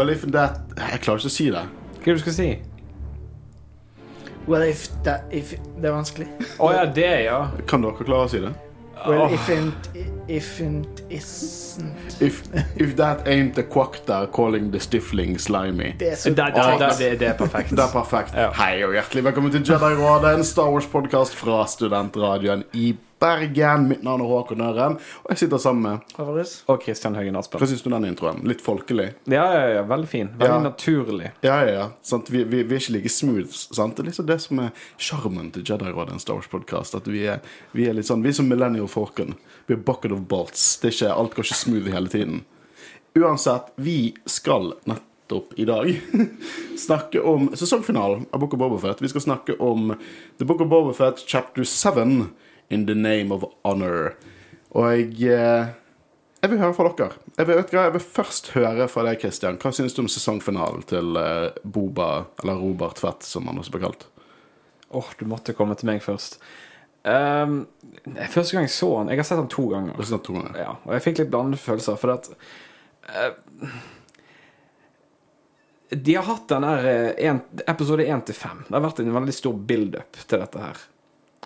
Well, if that Jeg klarer ikke å si det. Hva er det du skal si? Well, if that if Det er vanskelig. Å ja, det, ja. Kan dere klare å si det? Well, Åh. if it, if it isn't If, if that ain't the quackta calling the stifling slimy. Det er så Det, det, det, det, det er perfekt. Det er perfekt. Ja. Hei og hjertelig velkommen til Jedi-rådet, en Star Wars-podkast fra studentradioen i Bergen. Mitt navn er Håkon Øren, og jeg sitter sammen med Havarus. Og Kristian Høgen Aspen. Hva syns du om den introen? Litt folkelig? Ja, ja, ja, veldig fin. Veldig Ja. naturlig. Ja, ja, ja. Sant? Vi, vi, vi er ikke like smooth. Sant? Det er liksom det som er sjarmen til Jedi-rådet, en Star Wars-podkast. At vi er, vi er litt sånn Vi er som Millennial Falcon. Vi er bucket of bolts. Det er ikke, alt går ikke smooth hele tiden. Uansett, vi skal nettopp i dag snakke om sesongfinalen av Book of Bobafett. Vi skal snakke om The Book of Bobafett chapter 7, In the Name of Honor. Og jeg eh, jeg vil høre fra dere. Jeg vil, vet du hva, jeg vil først høre fra deg, Christian. Hva syns du om sesongfinalen til eh, Boba, eller Robert Fett, som han også ble kalt? Åh, du måtte komme til meg først. Um, første gang jeg så han Jeg har sett han to ganger. Er sånn to ganger. Ja, og jeg fikk litt blandede følelser, for at uh, De har hatt den der episode 1 til 5. Det har vært en veldig stor build-up til dette her.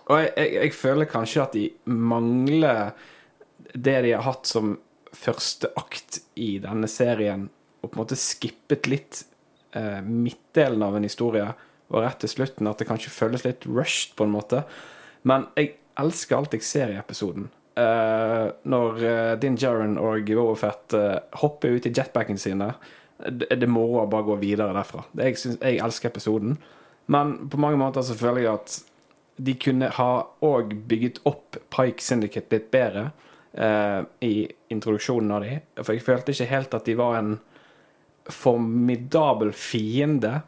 Og jeg, jeg, jeg føler kanskje at de mangler det de har hatt som første akt i denne serien, og på en måte skippet litt eh, midtdelen av en historie og rett til slutten. At det kanskje føles litt rushed, på en måte. Men jeg elsker alt jeg ser i episoden. Eh, når eh, Din Jaren og Wofet eh, hopper ut i jetpacken sine, det, det er moro å bare gå videre derfra. Det, jeg, synes, jeg elsker episoden. Men på mange måter så føler jeg at de kunne ha òg bygget opp Pike Syndicate litt bedre eh, i introduksjonen av de. For jeg følte ikke helt at de var en formidabel fiende,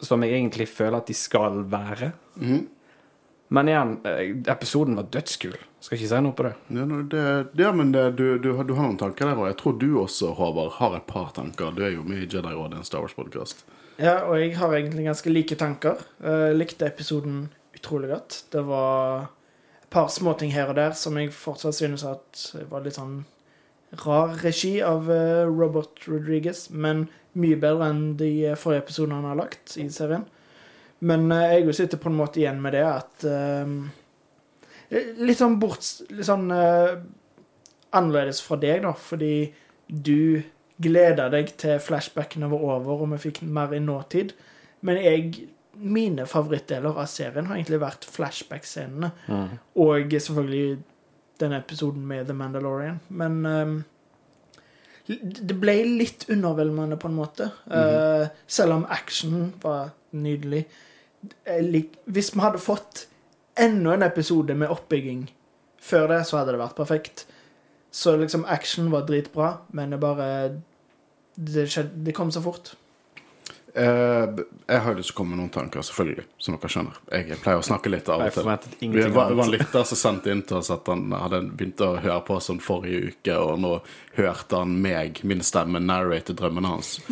som jeg egentlig føler at de skal være. Men igjen, eh, episoden var dødskul. Skal ikke si noe på det. Ja, det, ja men det, du, du, har- du har noen tanker der, og jeg tror du også, Håvard, har et par tanker. Du er jo med i Jedi-rådet, en Star Wars-podkast. Ja, og jeg har egentlig ganske like tanker. Uh, likte episoden utrolig godt. Det var et par småting her og der som jeg fortsatt synes at var litt sånn rar regi av eh, Robert Rodriguez, men mye bedre enn de forrige episodene han har lagt i serien. Men eh, jeg sitter på en måte igjen med det at eh, Litt sånn bort Litt sånn eh, annerledes fra deg, da, fordi du gleda deg til flashbackene var over, og vi fikk mer i nåtid. Men jeg Mine favorittdeler av serien har egentlig vært flashback-scenene. Og selvfølgelig denne episoden med The Mandalorian. Men um, det ble litt underveldende på en måte. Eh, selv om actionen var nydelig. Lik- Hvis vi hadde fått enda en episode med oppbygging før det, så hadde det vært perfekt. Så liksom action var dritbra, men det bare Det, skjedde, det kom så fort. Eh, jeg har lyst til å komme med noen tanker, selvfølgelig, som dere skjønner. Jeg pleier å snakke litt av og til. Vi var, det var en lytter som sendte inn til oss at han hadde begynt å høre på oss sånn forrige uke, og nå hørte han meg, min stemme, narrate drømmene hans.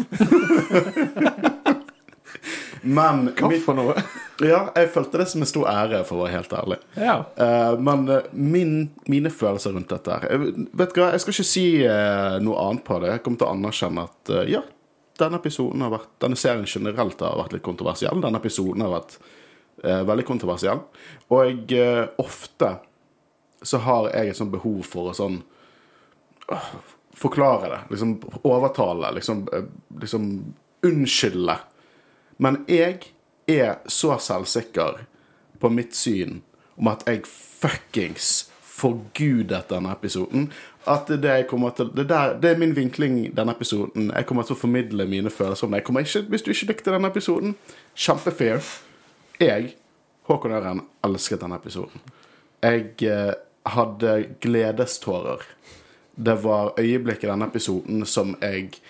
Men Hva for noe? Ja, jeg følte det som en stor ære, for å være helt ærlig. Ja. Uh, men eh, min, mine følelser rundt dette her Vet du hva, jeg skal ikke si uh, noe annet på det. Jeg kommer til å anerkjenne at uh, ja, denne episoden har vært Denne serien generelt har vært litt kontroversiell. Denne episoden har vært eh, veldig kontroversiell. Og eh, ofte så har jeg et sånt behov for å sånn øh, Forklare det. Liksom overtale. Liksom, øh, liksom unnskylde. Men jeg er så selvsikker på mitt syn om at jeg fuckings forgudet denne episoden. At det til Det, der, det er min vinkling denne episoden. Jeg kommer til å formidle mine følelser om det. Ikke, hvis du ikke likte denne episoden, kjempefair. Jeg, Håkon Øren, elsket denne episoden. Jeg eh, hadde gledestårer. Det var øyeblikk i denne episoden som jeg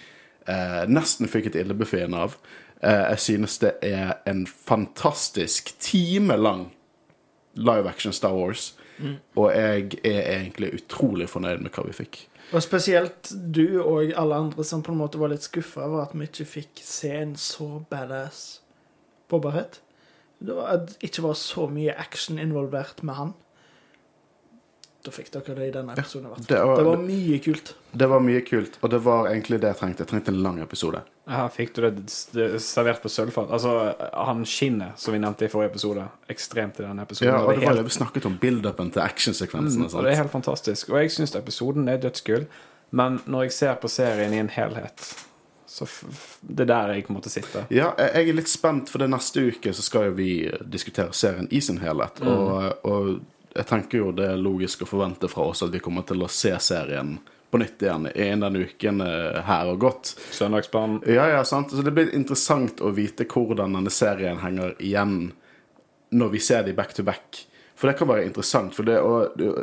eh, nesten fikk et illebefinnende av. Eh, jeg synes det er en fantastisk time lang live action Star Wars. Og jeg er egentlig utrolig fornøyd med hva vi fikk. Og spesielt du og alle andre som på en måte var litt skuffa over at vi ikke fikk se en så badass Boba Fett. Det var, ikke var så mye action involvert med han. Da fikk dere det i denne episoden. Ja. Det var- det var mye kult. Det var mye kult, og det var egentlig det jeg trengte. Jeg trengte en lang episode. Ja, fikk du det det servert på sølvfat. Altså, han skinner, som vi nevnte i forrige episode, ekstremt i denne episoden. Ja, og det var helt, det vi snakket om build-upen til actionsekvensene. mm, det er helt fantastisk. Og jeg syns episoden er dødsgull, men når jeg ser på serien i en helhet, så f f det er der jeg på en måte sitter. Ja, jeg er litt spent, for det neste uke så skal jo vi diskutere serien i sin helhet. Og, og jeg tenker jo det er logisk å forvente fra oss at vi kommer til å se serien på nytt igjen innen den uken eh, her og gått. Søndagsbanen. Ja, ja, sant. Så det blir interessant å vite hvordan denne serien henger igjen når vi ser de back to back. For det kan være interessant. For det,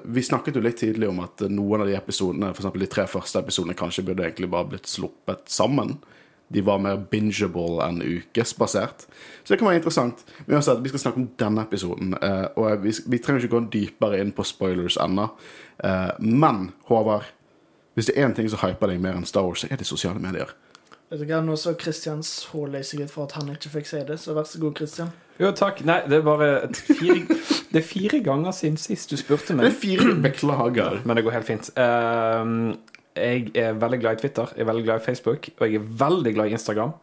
vi snakket jo litt tidlig om at noen av de episodene, f.eks. de tre første episodene, kanskje burde egentlig bare blitt sluppet sammen. De var mer bingeable enn ukesbasert. Så det kan være interessant. Men uansett, vi skal snakke om denne episoden. eh, Og vi, vi trenger ikke gå dypere inn på spoilers ennå. Eh, Men Håvard, hvis det er én ting som hyper deg mer enn Star Wars, så er det sosiale medier. Vet du hva, Nå så Christian så lei seg ut for at han ikke fikk si det, så vær så god, Christian. Jo, takk. Nei, det er bare fire, det er fire ganger siden sist du spurte meg. Det er fire beklager. Men det går helt fint. Ehm, jeg er veldig glad i Twitter, jeg er veldig glad i Facebook, og jeg er veldig glad i Instagram.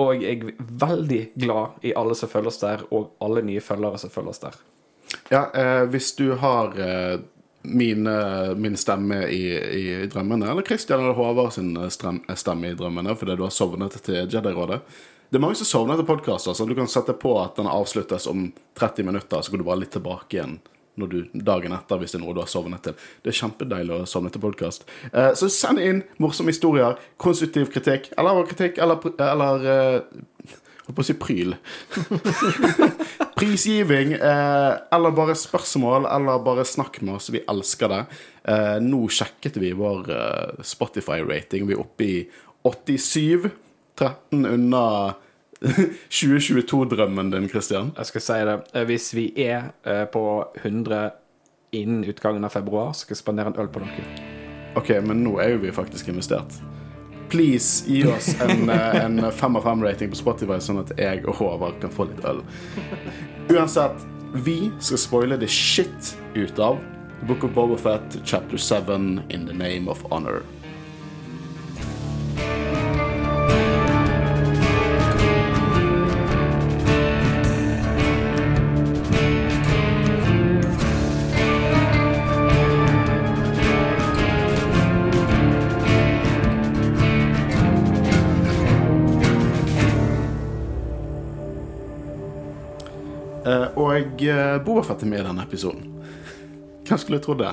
Og jeg er veldig glad i alle som følger oss der, og alle nye følgere som følger oss der. Ja, eh, hvis du har eh, mine, min stemme i, i drømmene, eller Christian eller Håvard sin eh, strem, stemme i drømmene fordi du har sovnet til Jedi-rådet Det er mange som sovner til podkaster, så du kan sette på at den avsluttes om 30 minutter, så går du bare litt tilbake igjen når du, dagen etter hvis det er noe du har sovnet til. Det er kjempedeilig å sovne til podkast. Eh, så send inn morsomme historier, konstruktiv kritikk, eller kritikk, eller, eller eh, Holdt på å si pryl. Prisgiving, eh, eller bare spørsmål, eller bare snakk med oss. Vi elsker det. Eh, nå sjekket vi vår eh, Spotify-rating. Vi er oppe i 87. 13 unna 2022-drømmen din, Christian. Jeg skal si det. eh, Hvis vi er eh, på 100 innen utgangen av februar, skal jeg spandere en øl på dere. Ok, men nå er jo vi faktisk investert. Please, gi oss en, eh, en fem av fem-rating på Spotify, sånn at jeg og Håvard kan få litt øl. Uansett, vi skal spoile det shit ut av Book of Boba Fett, chapter 7, In the Name of Honor. Og Bobafett Boba Fett er med i denne episoden. Hvem skulle trodd det?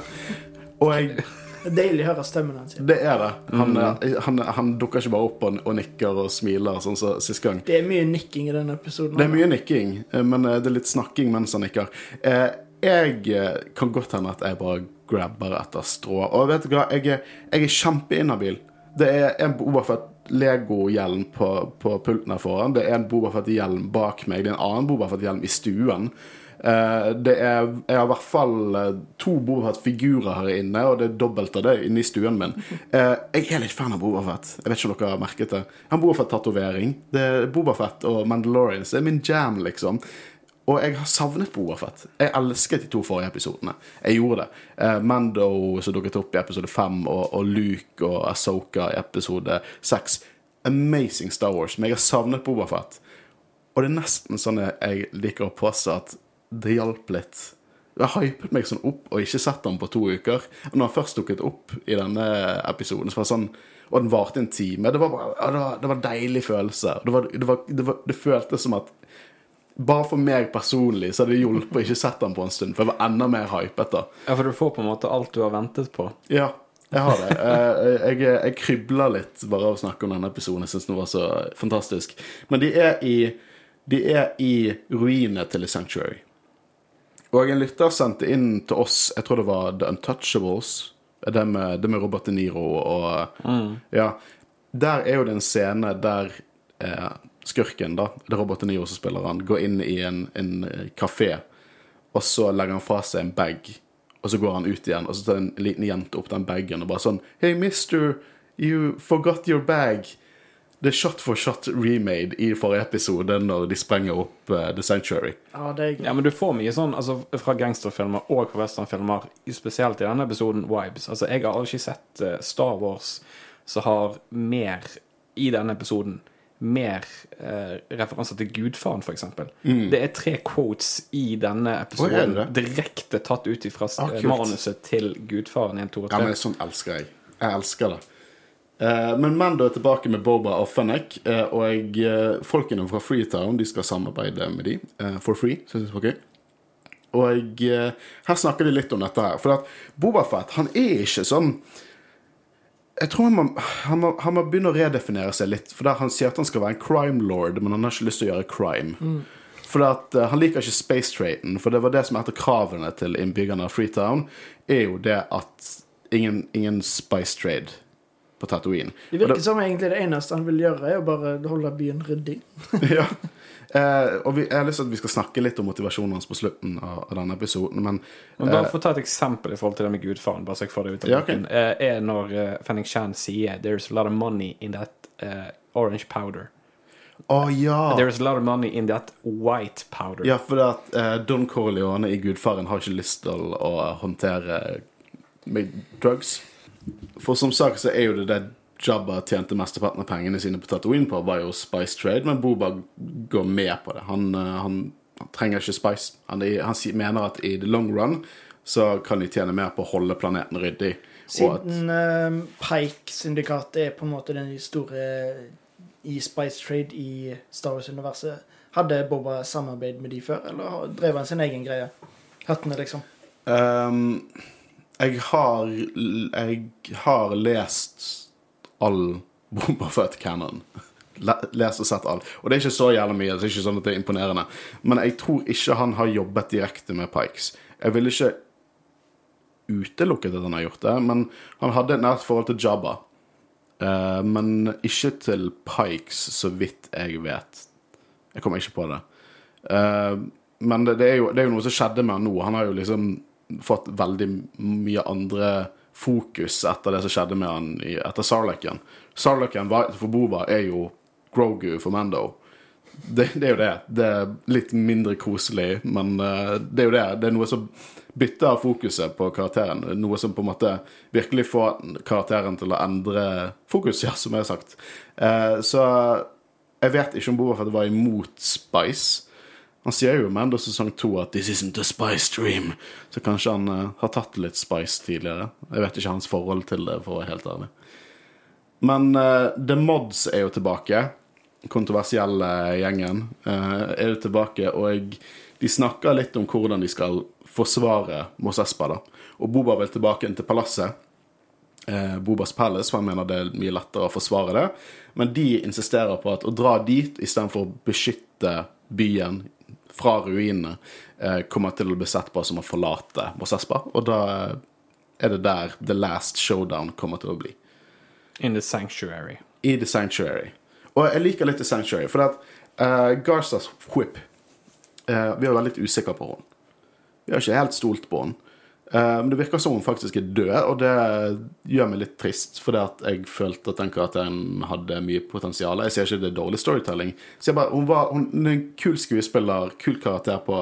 Og jeg, deilig å høre stemmen hans. det er det. Han, mm. han, han dukker ikke bare opp og, og nikker og smiler sånn som sist gang. Det er mye nikking i denne episoden. Det er mye nikking, eh, men eh, det er litt snakking mens han nikker. Eh, jeg eh, kan godt hende at jeg bare grabber etter strå. Og vet du hva, jeg er, jeg er kjempeinhabil. Det er en Boba Fett Lego-hjelm på, på pulten her foran. Det er en Boba Fett-hjelm bak meg. Det er en annen Boba Fett-hjelm i stuen. Uh, det er, jeg har i hvert fall eh, to Boba Fett-figurer her inne, og det er dobbelt av det inne i stuen min. Uh, jeg er litt fan av Boba Fett. Jeg vet ikke om dere har merket det. Jeg Boba Fett-tatovering. Er Boba Fett og Mandalorians. Det er min jam, liksom. Og jeg har savnet Boba Fett. Jeg elsket de to forrige episodene. Jeg gjorde det. Eh, Mando som dukket opp i episode fem, og, og Luke og Asoka i episode seks. Amazing Star Wars. Men jeg har savnet Boba Fett. Og det er nesten sånn jeg- liker å påstå at det hjalp litt. Jeg hypet meg sånn opp og ikke sett ham på to uker. Når han først dukket opp i denne episoden, så var det sånn Og den varte en time. Det var, bare, det var, det var en deilig følelse. Det, var, det, det føltes som at bare for meg personlig så hadde det hjulpet å ikke sett den på en stund, for jeg var enda mer hypet da. Ja, for du får på en måte alt du har ventet på. Ja, jeg har det. Jeg, Jeg, jeg krybler litt bare av å snakke om denne episoden. Jeg syns den var så fantastisk. Men de er i, de er i ruinene til The Sanctuary. Og en lytter sendte inn til oss, jeg tror det var The Untouchables, det med, det med Robert De Niro og Ja. Der er jo det en scene der eh, skurken, da, det er Robert De Niro som spiller han, går inn i en, en eh, kafé, og så legger han fra seg en bag, og så går han ut igjen, og så tar en liten jente opp den bagen og bare sånn Hey, mister, you forgot your bag. Det er shot for shot remade i forrige episode når de sprenger opp uh, The Sanctuary. Ja, det er. Ja, men du får mye sånn altså, fra gangsterfilmer og fra westernfilmer, spesielt i denne episoden Vibes. Altså, jeg har aldri sett eh, Star Wars som har mer i denne episoden mer eh, referanser til Gudfaren, f.eks. Mm. Det er tre quotes i denne episoden det direkte tatt ut fra Ah, eh, manuset til Gudfaren 1, 2 og Ja, men sånn elsker jeg. Jeg elsker det. Eh, men Mando er tilbake med Boba og Fennec, eh, og jeg, eh, folkene fra Freetown de skal samarbeide med de eh, for free. Synes jeg var gøy. Og jeg, her snakker de litt om dette her. For at Boba Fett han er ikke sånn Jeg tror han må, han, må, han må begynne å redefinere seg litt. For Han sier at han skal være en crime lord, men han har ikke lyst til å gjøre crime. For at, uh, Han liker ikke space traiten, for det var det som er et av kravene til innbyggerne av Freetown, er jo det at ingen, ingen spice trade på Tatooine. Det virker som egentlig det eneste han vil gjøre, er å bare holde byen ryddig. ja. Eh, og vi, jeg har lyst til at vi skal snakke litt om motivasjonen hans på slutten av, av denne episoden, men Men bare for å ta et eksempel i forhold til det med Gudfaren, bare så jeg får det ut av Ja, okay. eh, er når uh, Fenning Chan sier 'There's a lot of money in that uh, orange powder'. Å ja! There's a lot of money in that white powder. Ja, for det at eh, Don Corleone i Gudfaren har ikke lyst til å håndtere med drugs. For som sagt så er jo det det Jabba tjente mesteparten av pengene sine på Tatooine på, var jo Spice Trade, men Boba går med på det. Han, eh, han, han trenger ikke Spice. Han, han mener at i the long run så kan de tjene mer på å holde planeten ryddig. Siden uh, Pike-syndikatet er på en måte den store i Spice Trade i Star Wars-universet. Hadde Boba samarbeid med de før, eller drev han sin egen greie? Hattene, liksom. Um, jeg har Jeg har lest all Boba Fett-canon. Les og sett all. Og det er ikke så jævlig mye. Det er ikke sånn at det er imponerende. Men jeg tror ikke han har jobbet direkte med Pikes. Jeg vil ikke utelukket at han har gjort det, men han hadde et nært forhold til Jabba. Uh, men ikke til Pikes, så vidt jeg vet. Jeg kommer ikke på det. Uh, men det, det, er jo, det er jo noe som skjedde med han nå. Han har jo liksom fått veldig mye andre fokus etter det som skjedde med han i, etter Sarlaken. Sarlaken for Boba er jo Grogu for Mando. Det, det er jo det. Det er litt mindre koselig, men eh, det er jo det. Det er noe som bytter fokuset på karakteren. Noe som på en måte virkelig får karakteren til å endre fokus, ja, som jeg har sagt. Eh, så jeg vet ikke om Boba Fett var imot Spice. Han sier jo i Mando sesong to at 'this isn't a spice dream', så kanskje han uh, har tatt litt spice tidligere. Jeg vet ikke hans forhold til det, for å være helt ærlig. Men uh, The Mods er jo tilbake. Kontroversielle gjengen uh, er jo tilbake, og de snakker litt om hvordan de skal forsvare Mos Espa. da. Og Boba vil tilbake inn til palasset. Eh, Bobas Palace, for han mener det er mye lettere å forsvare det. Men de insisterer på at å dra dit istedenfor å beskytte byen fra ruinene, eh, kommer til å bli sett på som å forlate Mos Espa. Og da er det der The Last Showdown kommer til å bli In the sanctuary. i The Sanctuary. Og jeg liker litt The Sanctuary, for at uh, Garzas whip uh, Vi har vært litt usikre på henne. Vi har ikke helt stolt på henne. Eh, men det virker som hun faktisk er død, og det gjør meg litt trist. At jeg følte at den karakteren hadde mye potensial. Jeg ser ikke det er dårlig storytelling. Så jeg bare, hun, var, hun er en kul skuespiller, kul karakter på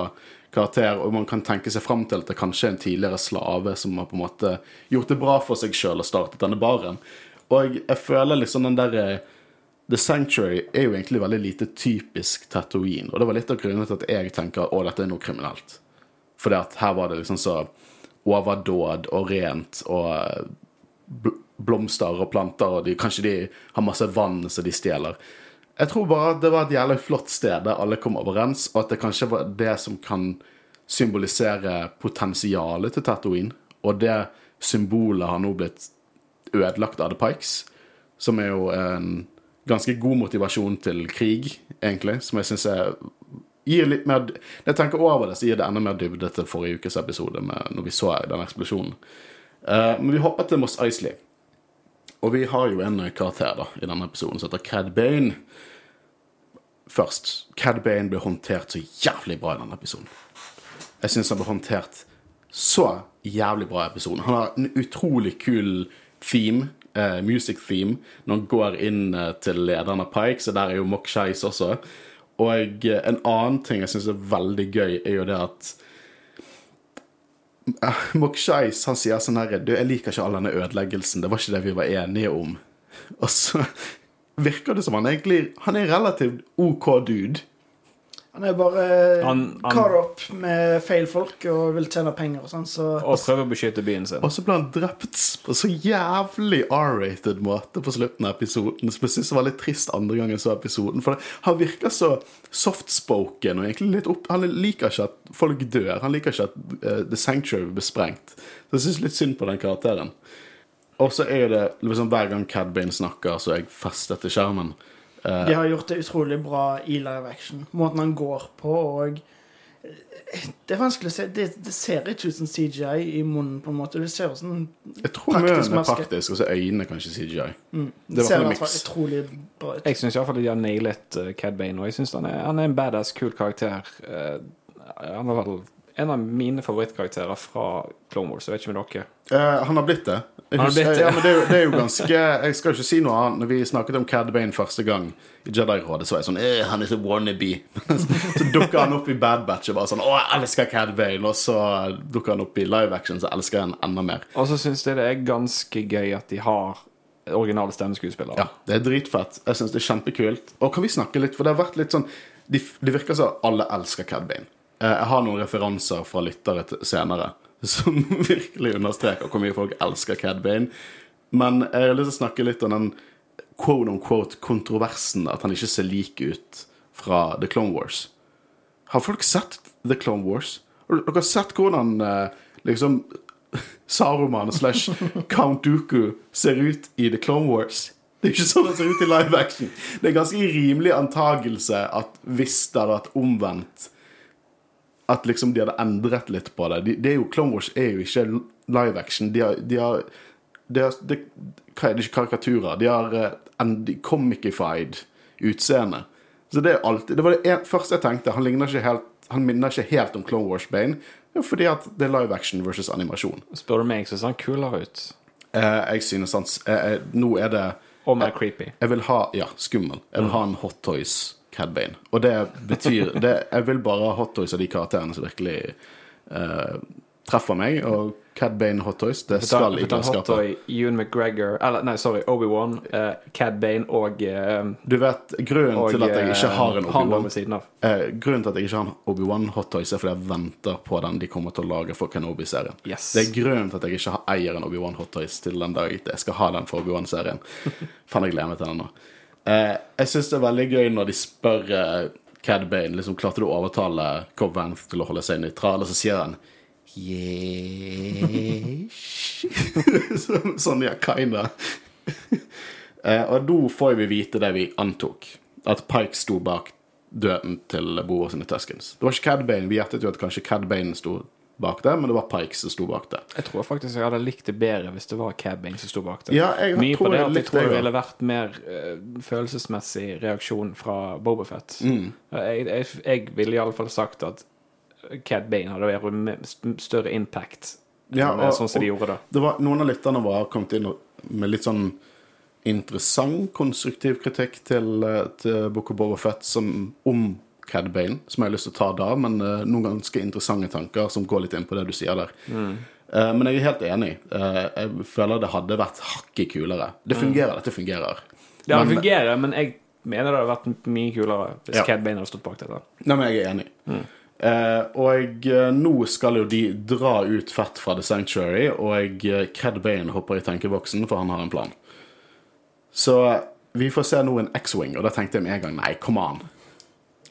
karakter, og man kan tenke seg fram til at det kanskje er en tidligere slave som har på en måte gjort det bra for seg sjøl og startet denne baren. Og jeg føler liksom den derre The Sanctuary er jo egentlig veldig lite typisk Tatooine. Og det var litt av grunnen til at jeg tenker å, dette er noe kriminelt. At her var det liksom så overdåd og rent og eh, bl- blomster og planter, og de, kanskje de har masse vann som de stjeler. Jeg tror bare det var et jævlig flott sted der alle kom overens, og at det kanskje var det som kan symbolisere potensialet til Tatooine. Og det symbolet har nå blitt ødelagt av The Pikes, som er jo en ganske god motivasjon til krig, egentlig, som jeg syns gir litt mer Når jeg tenker over det, så gir det enda mer dybde til forrige ukes episode med, når vi så den eksplosjonen. Uh, men vi hopper til Moss Eisley. Og vi har jo en karakter da, i denne episoden som heter Cad Bane. Først, Cad Bane ble håndtert så jævlig bra i denne episoden. Jeg syns han ble håndtert så jævlig bra i episoden. Han har en utrolig kul theme eh, music theme når han går inn eh, til lederen av Pike, så der er jo Mock Shice også. Og eh, en annen ting jeg syns er veldig gøy, er jo det at Mokshais Mock han sier sånn her Du, jeg liker ikke all denne ødeleggelsen. Det var ikke det vi var enige om. Og så virker det som han egentlig Han er en relativt OK dude. Han er bare Han- han- caught up med feil folk og vil tjene penger og sånn, så Og prøver å beskytte byen sin. Og så ble han drept på så jævlig R-rated måte på slutten av episoden, som jeg synes var litt trist andre gangen så episoden. For han virker så softspoken og egentlig litt opp... Han liker ikke at folk dør. Han liker ikke at uh, The Sanctuary blir sprengt. Så jeg syns litt synd på den karakteren. Og så er det liksom hver gang Cad Bane snakker, så er jeg festet til skjermen. De har gjort det utrolig bra i live action. Måten han går på og Det er vanskelig å se. Det, det ser ikke ut som CGI i munnen, på en måte. Det ser ut som Jeg tror munnen er maske. praktisk, og så øynene kanskje CGI. mm, Det Det er ser i hvert fall utrolig bra ut. Jeg syns iallfall de har nailet uh, Cad Bane, og jeg synes han han er en badass, kul karakter. Eh, han var vel en av mine favorittkarakterer fra Clone Wars. Jeg vet ikke med dere. Uh, han har blitt det. Husker, ja, men det, er jo, det er jo ganske Jeg skal ikke si noe annet. Når vi snakket om Cad Bane første gang i Jedi-rådet, så var jeg sånn eh, Han er så wannabe. så dukker han opp i Bad Batch og bare sånn Å, jeg elsker Cad Bane. Og så dukker han opp i live action, så elsker jeg han enda mer. Og så syns jeg det er ganske gøy at de har originale stemmeskuespillere. Ja, det er dritfett. Jeg syns det er kjempekult. Og kan vi snakke litt, for det har vært litt sånn Det de virker som alle elsker Cad Bane. Eh, Jeg har noen referanser fra lyttere senere som virkelig understreker hvor mye folk elsker Cad Bane. Men jeg har lyst til å snakke litt om den quote on quote kontroversen at han ikke ser lik ut fra The Clone Wars. Har folk sett The Clone Wars? Har dere sett hvordan eh, liksom Saruman slash Count Dooku ser ut i The Clone Wars? Det er ikke sånn det ser ut i live action. Det er en ganske rimelig antagelse at hvis det hadde vært omvendt At liksom de hadde endret litt på det. De, det er jo, Clone Wars er jo ikke live action. De har, de har, de har de, Hva er det ikke karikaturer? De har eh, en comicified utseende. Så det er alltid Det var det første jeg tenkte. Han ikke helt Han minner ikke helt om Clone Wars Bane. Fordi at det er live action versus animasjon. Spør du meg, så ser han kulere ut. Eh, jeg synes han eh, eh, Nå er det Og mer creepy. Jeg vil ha Ja, skummel. Jeg vil ha en Hot Toys Cad Bane. Og det betyr det, Jeg vil bare ha Hot Toys av de karakterene som virkelig uh, treffer meg. Og Cad Bane Hot Toys, det skal ikke. Toy, Ewan McGregor Eller nei, sorry, Obi-Wan, uh, Cad Bane og, uh, Du vet, grunnen og til at jeg ikke har en eh, Obi-Wan eh, Grunnen til at jeg ikke har en Obi-Wan Hot Toys, er fordi jeg venter på den de kommer til å lage for Kenobi-serien. Yes. Det er grunnen til at jeg ikke har- eier en Obi-Wan Hot Toys til den dag jeg skal ha den for Obi-Wan-serien. Faen, jeg gleder meg til den nå. Eh, jeg syns det er veldig gøy når de spør eh, Cad Bane liksom, klarte du å overtale Cobb Vanth til å holde seg nøytral, og så sier han Yes Sånn, ja, kinda. eh, og da får vi vite det vi antok. At Pike sto bak døden til Boa sine Tuskens. Det var ikke Cad Bane. Vi gjettet jo at kanskje Cad Bane sto bak det, men det var Pike som sto bak det. Jeg tror faktisk jeg hadde likt det bedre hvis det var Cad Bane som sto bak det. Ja, jeg Mye tror på det at jeg jeg tror det ville vært mer uh, følelsesmessig reaksjon fra Bobafett. Mm. Jeg, jeg, jeg ville iallfall sagt at Cad Bane hadde vært større impact Ja, enn og- sånn som de gjorde da. Det var, noen av lytterne var kommet inn med litt sånn interessant, konstruktiv kritikk til, eh, til Book of Boba Fett som, om Cad Bane, som jeg har lyst til å ta da, men uh, noen ganske interessante tanker som går litt inn på det du sier der. Eh, men jeg er helt enig. Uh, jeg føler det hadde vært hakket kulere. Det fungerer, dette fungerer. Ja, det fungerer, men jeg mener det hadde vært mye kulere hvis Ja. Cad Bane hadde stått bak dette. Nei, men jeg er enig. Eh, og nå skal jo de dra ut fett fra The Sanctuary, og uh, Cad Bane hopper i tenkeboksen, for han har en plan. Så vi får se nå en X-Wing, og da tenkte jeg med en gang nei, come on.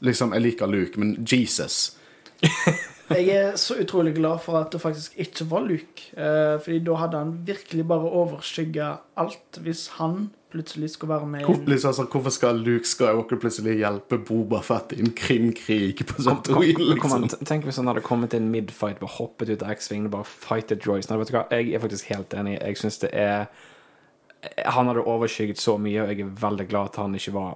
Liksom, jeg liker Luke, men Jesus. Jeg er så utrolig glad for at det faktisk ikke var Luke. Eh, fordi da hadde han virkelig bare overskygga alt, hvis han plutselig skulle være med i Hvor, liksom, altså, hvorfor skal Luke Skywalker plutselig hjelpe Boba Fett i en krimkrig på an, liksom? tenk hvis han hadde kommet inn midfight, bare hoppet ut av X-Wing og bare fightet Joyce. Nei, vet du hva? Jeg er faktisk helt enig. Jeg syns det er Han hadde overskygget så mye, og jeg er veldig glad at han ikke var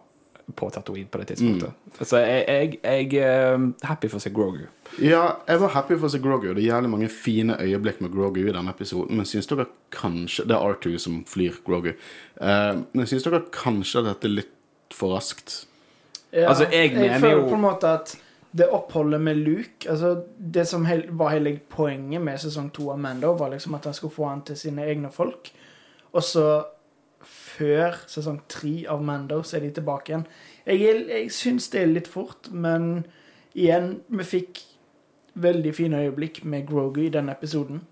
på Tatooine på det tidspunktet. Så jeg, jeg, jeg er happy for å se Grogu. Ja, jeg var happy for å se Grogu. Det er jævlig mange fine øyeblikk med Grogu i denne episoden. Men syns dere kanskje Det er R2 som flyr Grogu. Eh, men syns dere kanskje at dette er litt for raskt? Ja, Altså, jeg mener føler på en måte at det oppholdet med Luke altså Det som var hele poenget med sesong to av Mando, var liksom at han skulle få han til sine egne folk. Og så, før sesong tre av Mando, så er de tilbake igjen. Jeg, jeg syns det er litt fort, men igjen, vi fikk veldig fine øyeblikk med Grogu i denne episoden.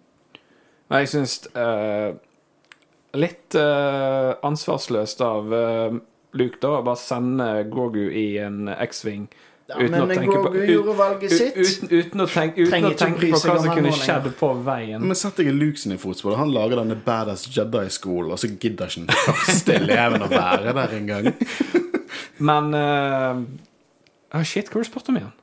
Nei, jeg syns uh, litt uh, ansvarsløst av uh, Luke da å bare sende Grogu i en X-Wing. Ja, Uten men på- Grogu gjorde valget sitt. Uten, uten å tenke, uten å tenke på hva som kunne skjedd på veien. Men sett deg i Luke sin fotspor. Han lager denne badass Jedi-skolen, og så gidder ikke den første eleven å være der engang. Men uh, oh Shit, hva var det du spurte om igjen?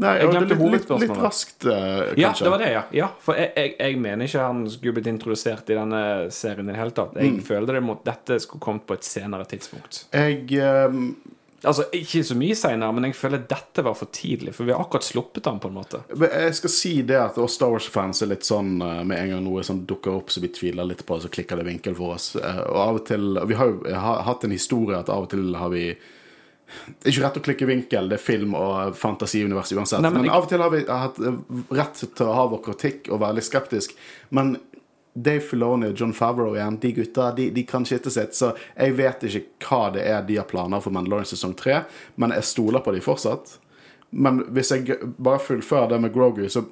Nei, Jeg glemte hovedspørsmålet. litt, litt, raskt, eh, Ja, det var det, ja. ja for jeg, jeg, jeg mener ikke han skulle blitt introdusert i denne serien i det hele tatt. Jeg Mm. føler det mot dette skulle kommet på et senere tidspunkt. Jeg eh, Altså, Ikke så mye senere, men jeg føler dette var for tidlig. For vi har akkurat sluppet den, på en måte. Jeg skal si det at oss Star Wars-fans er litt sånn eh, med en gang noe som dukker opp så vi tviler litt på det, så klikker det vinkel for oss. Eh, Og av og til Vi har jo hatt en historie at av og til har vi Det er ikke rett å klikke vinkel, det er film og fantasiunivers uansett. Nei, men men av og til har vi hatt rett til å ha vår kritikk og være litt skeptisk. Men Dave Filoni og John Favreau igjen, de gutta de, de kan skittet sitt. Så jeg vet ikke hva det er de har planer for Mandalorian sesong tre, men jeg stoler på de fortsatt. Men hvis jeg bare fullfører det med Grogu, så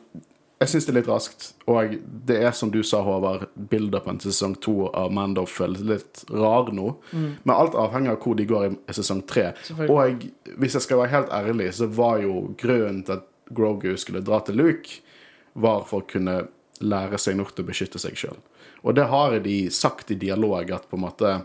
jeg syns det er litt raskt. Og det er som du sa, Håvard, build-upen til sesong to av Mando føles litt rar nå. Men alt avhenger av hvor de går i sesong tre. Og hvis jeg skal være helt ærlig, så var jo grunnen til at Grogu skulle dra til Luke, var for å kunne lære seg nok til å beskytte seg sjøl. Og det har de sagt i dialog at på en måte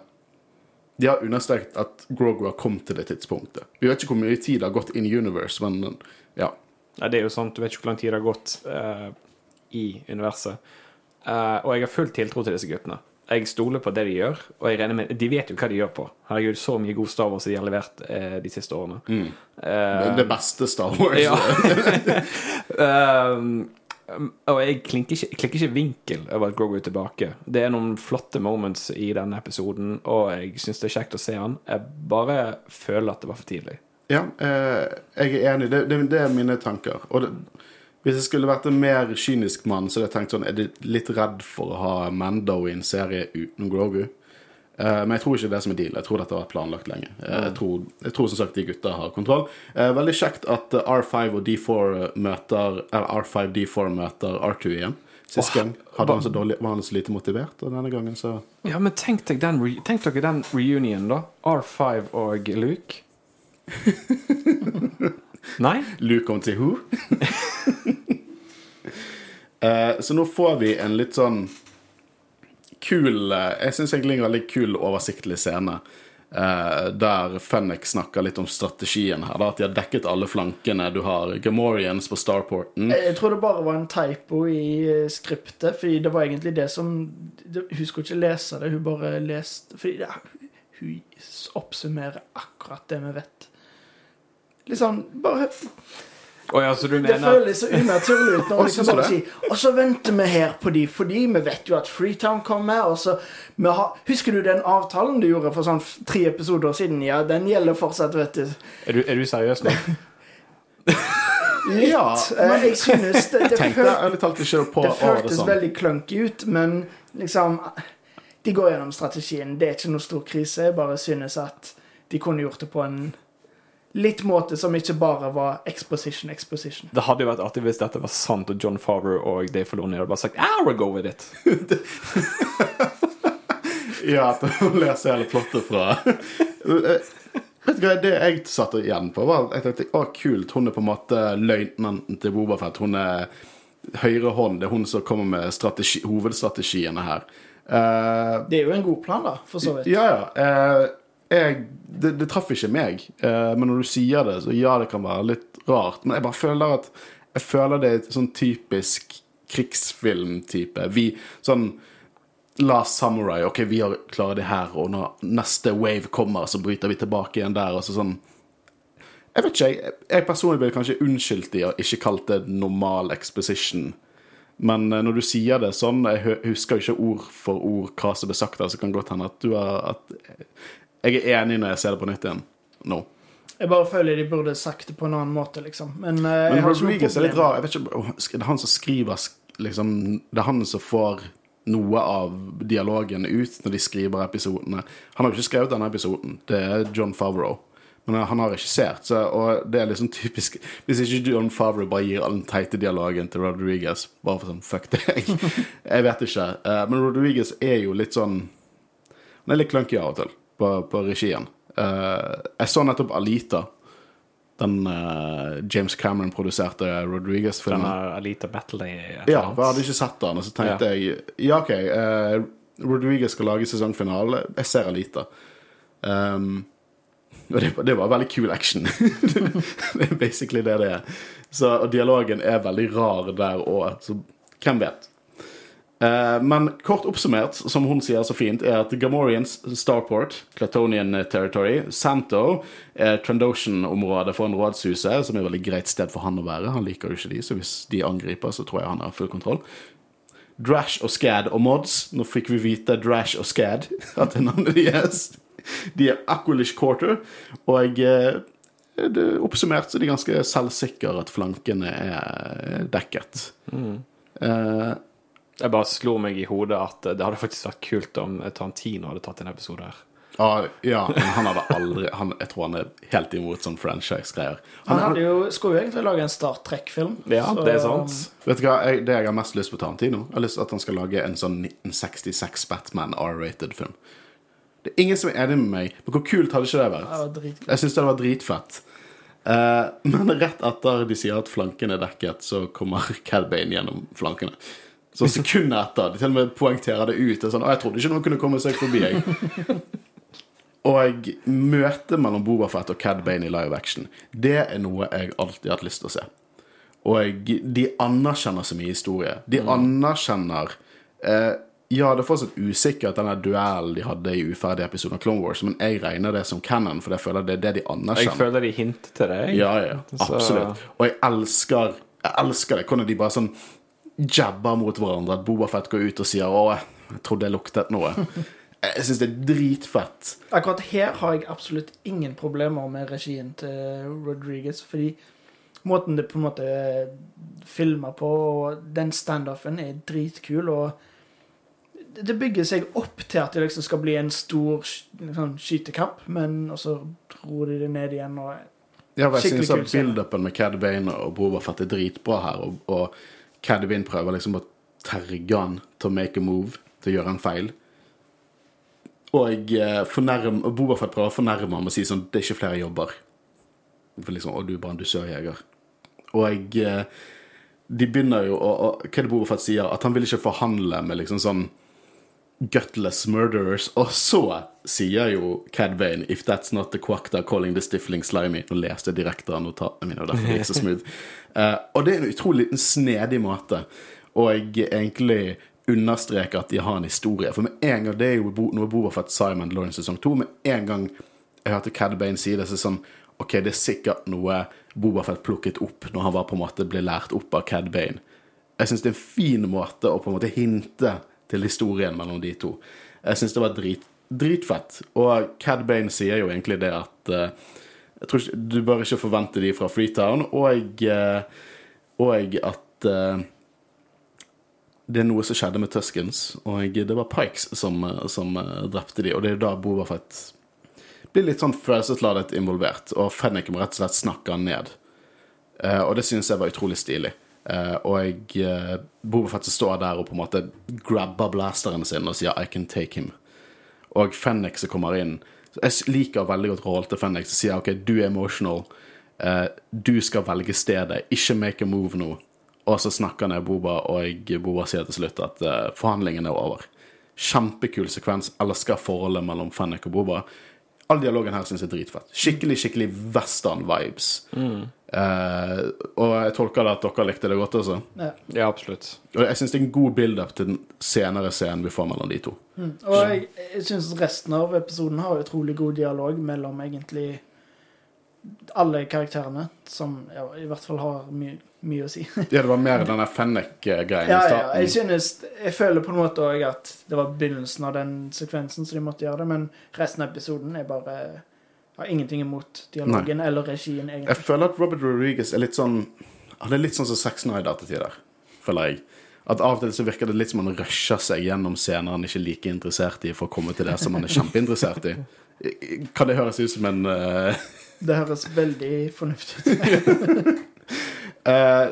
De har understreket at Grogu har kommet til det tidspunktet. Vi vet ikke hvor mye tid det har gått in universe, men ja. Ja, det er jo sant, du vet ikke hvor lang tid det har gått uh, i universet. Uh, og jeg har full tiltro til disse guttene. Jeg stoler på det de gjør, og jeg regner med De vet jo hva de gjør på. Herregud, så mye god Star Wars de har levert eh, de siste årene. Eh, Det beste Star Wars. Ja. Um, og jeg klinker ikke, klikker ikke vinkel over at Grogu er tilbake. Det er noen flotte moments i denne episoden, og jeg syns det er kjekt å se han. Jeg bare føler at det var for tidlig. Ja, eh, jeg er enig. Det, det, det er mine tanker. Og det, hvis jeg skulle vært en mer kynisk mann, så hadde jeg tenkt sånn Er du litt redd for å ha Mando i en serie uten Grogu? Eh, men jeg tror ikke det er som er deal. Jeg tror dette har vært planlagt lenge. Eh, jeg, tror, jeg tror som sagt de gutta har kontroll. Eh, veldig kjekt at eh, R5 og D4 møter Eller R5 D4 møter R2 igjen. Sist gang hadde han så dårlig, var han så lite motivert, og denne gangen så Ja, men tenk, den, tenk dere den reunionen, da. R5 og Luke. Nei? Luke kom til who? Så nå får vi en litt sånn kul eh, Jeg syns egentlig en veldig kul, oversiktlig scene. Uh, der Fennek snakker litt om strategien her. Da, at de har dekket alle flankene. Du har Gamorians på Starporten. Jeg tror det bare var en typo i eh, skriptet, fordi det var egentlig det som Hun skulle ikke lese det, hun bare leste Fordi det, hun oppsummerer akkurat det vi vet. Litt sånn bare Å ja, så du Det føles så unaturlig ut når vi liksom bare si, Og så venter vi her på de, fordi vi vet jo at Freetown kommer. Og så vi har, Husker du den avtalen du gjorde for sånn tre episoder siden? Ja, den gjelder fortsatt, vet du. Er du, er du seriøs nå? Litt. Ja, men jeg synes det, det, Tenkte føl, talt ikke på det det føltes sånn. veldig clunky ut, men liksom De går gjennom strategien. Det er ikke noe stor krise. Jeg bare synes at de kunne gjort det på en litt måte som ikke bare var exposition, exposition. Det hadde jo vært artig hvis dette var sant, og John Favreau og Dave Filoni hadde bare sagt I will go with it. Ja, at hun leser hele plottet fra Vet du hva, Det jeg satt igjen på, var jeg tenkte å kult, hun er på en måte løytnanten til Bobafett. Hun er høyre hånd. Det er hun som kommer med strategi, hovedstrategiene her. Uh, Det er jo en god plan, da, for så vidt. ja, ja. eh, jeg, det, det traff ikke meg. eh, men når du sier det, så ja, det kan være litt rart. Men jeg bare føler at Jeg føler det er et sånn typisk krigsfilm-type. Vi sånn Last Samurai. OK, vi har klarer det her, og når neste wave kommer, så bryter vi tilbake igjen der. Og så sånn Jeg vet ikke, jeg, jeg personlig ville kanskje unnskyldt de og ikke kalt det normal exposition. Men eh, når du sier det sånn Jeg husker jo ikke ord for ord hva som ble sagt der, så kan godt hende at du har at Jeg er enig når jeg ser det på nytt igjen nå. Jeg bare føler de burde sagt det på en annen måte, liksom. Men, eh, jeg har Rodriguez er litt rar. Jeg vet ikke, oh, Det er han som skriver liksom, Det er han som får noe av dialogen ut når de skriver episodene. Han har jo ikke skrevet denne episoden. Det er John Favreau. Men han har regissert, så, og det er liksom typisk Hvis ikke John Favreau bare gir all den teite dialogen til Rodriguez, bare for sånn fuck deg Jeg vet ikke. Eh, Men Rodriguez er jo litt sånn Han er litt clunky av og til på, på regien. Uh, jeg så nettopp Alita. Den uh, James Cameron-produserte Rodriguez-filmen. Denne Alita Battle et Ja, jeg hadde ikke sett den, og så tenkte jeg Ja, OK, uh, Rodriguez skal lage sesongfinale. Jeg ser Alita. Um, og det, det var veldig kul action. det er basically det det er. Så, og dialogen er veldig rar der òg, så hvem vet? Eh, men kort oppsummert, som hun sier så fint, er at Gamorians Starport, Clatonian Territory, Santo, er Trandoshan-området for en rådshuset, som er et veldig greit sted for han å være. Han liker jo ikke de, så hvis de angriper, så tror jeg han har full kontroll. Drash og Scad og Mods. Nå fikk vi vite Drash og Scad, at det er navnet deres. De er Aquilish Quarter, og eh, det, oppsummert så er de ganske selvsikre at flankene er dekket. Eh, Jeg bare slo meg i hodet at det hadde faktisk vært kult om Tarantino hadde tatt en episode her. ah, ja, men han hadde aldri han, Jeg tror han er helt imot sånn franchise-greier. Han Han- hadde jo, skulle jo egentlig lage en Star Trek-film. Ja, så- det er sant. Vet du hva, jeg, Det jeg har mest lyst på Tarantino, Jeg har lyst til at han skal lage en sånn 1966 Batman R-rated-film. Det er ingen som er enig med meg, men hvor kult hadde ikke det vært? Det. Jeg syns det var dritfett. Uh, men rett etter de sier at flanken er dekket, så kommer Cad Bane gjennom flankene. Så sekundet etter. De til og med poengterer det ut. Sånn, jeg trodde ikke noen kunne komme seg forbi. Jeg. Og møtet mellom Bobafett og Cad Bane i live action, det er noe jeg alltid har hatt lyst til å se. Og de anerkjenner så mye historie. De anerkjenner eh, Ja, det er fortsatt usikkert, denne duellen de hadde i uferdige episoder av Clone Wars, men jeg regner det som canon, for jeg føler det er det de anerkjenner. Jeg føler de hinter til det. jeg. Ja, ja, absolutt. Og jeg elsker Jeg elsker det. Hvordan de bare sånn jabber mot hverandre. At Bobafett går ut og sier 'Å, jeg trodde jeg luktet noe'. Jeg syns det er dritfett. Akkurat her har jeg absolutt ingen problemer med regien til Rodriguez, fordi måten det på en måte filmer på, og den standoffen er dritkul, og det bygger seg opp til at det liksom skal bli en stor sånn, skytekamp, men så ror de det ned igjen, og Ja, jeg scene. build-upen med Cad Bane og Bobafett er dritbra her, og, og Cad Bane prøver liksom å terge han til å make a move, til å gjøre en feil. Og eh, fornærm, Bobafett prøver å fornærme ham og si sånn 'Det er ikke flere jobber'. For liksom 'Å, du er bare en dusørjeger'. Og eh, de begynner jo å og Hva er det Bobafett sier? At han vil ikke forhandle med liksom sånn gutless murderers. Og så sier jo Cad If that's not the quackta calling the stifling slimy Nå leste jeg direkte av notatene mine, og derfor gikk så smooth. Eh, og det er en utrolig liten snedig måte å egentlig understreke at de har en historie. For med en gang, Det er jo noe noe Bobafett sa i Mandalorian sesong to. Med en gang jeg hørte Cad Bane si det, så er det sånn OK, det er sikkert noe Bobafett plukket opp når han var på en måte ble lært opp av Cad Bane. Jeg syns det er en fin måte å på en måte hinte til historien mellom de to. Jeg syns det var drit, dritfett. Og Cad Bane sier jo egentlig det at tror ikke, Du bør ikke forvente de fra Freetown, og, eh, og at eh, det er noe som skjedde med Tuskens, og det var Pikes som, eh, som drepte de, og det er da Bobafett blir litt sånn følelsesladet involvert, og Fennik må rett og slett snakke han ned. Og det synes jeg var utrolig stilig. Uh, og uh, Bobafett står der og på en måte grabber blasteren sin og sier 'I can take him'. Og Fennek som kommer inn Jeg liker veldig godt rollen til Fennek som sier 'OK, du er emotional'. Uh, du skal velge stedet. Ikke make a move nå. Og så snakker han med Boba, og Boba sier til slutt at uh, forhandlingene er over. Kjempekul sekvens. Elsker forholdet mellom Fennek og Boba. All dialogen her syns jeg er dritfett. Skikkelig skikkelig western-vibes. Eh, og jeg tolker det at dere likte det godt også. ja. Ja, absolutt. Og jeg syns det er en god build-up til den senere scenen vi får mellom de to. Og jeg, jeg syns resten av episoden har utrolig god dialog mellom egentlig alle karakterene, som ja, i hvert fall har my mye å si. Ja, det var mer denne Fennec-greien Ja, i ja, jeg starten. synes Jeg føler på en måte også at det var begynnelsen av den sekvensen, så de måtte gjøre det, men resten av episoden er bare har ingenting imot dialogen eller regien, Jeg føler at Robert Rodriguez er litt sånn Han er litt sånn som Zack Snyder til tider, føler jeg. At Av og til så virker det litt som han rusher seg gjennom scener han ikke er like interessert i, for å komme til det som han er kjempeinteressert i. Kan det høres ut som en uh... Det høres veldig fornuftig ut. Eh,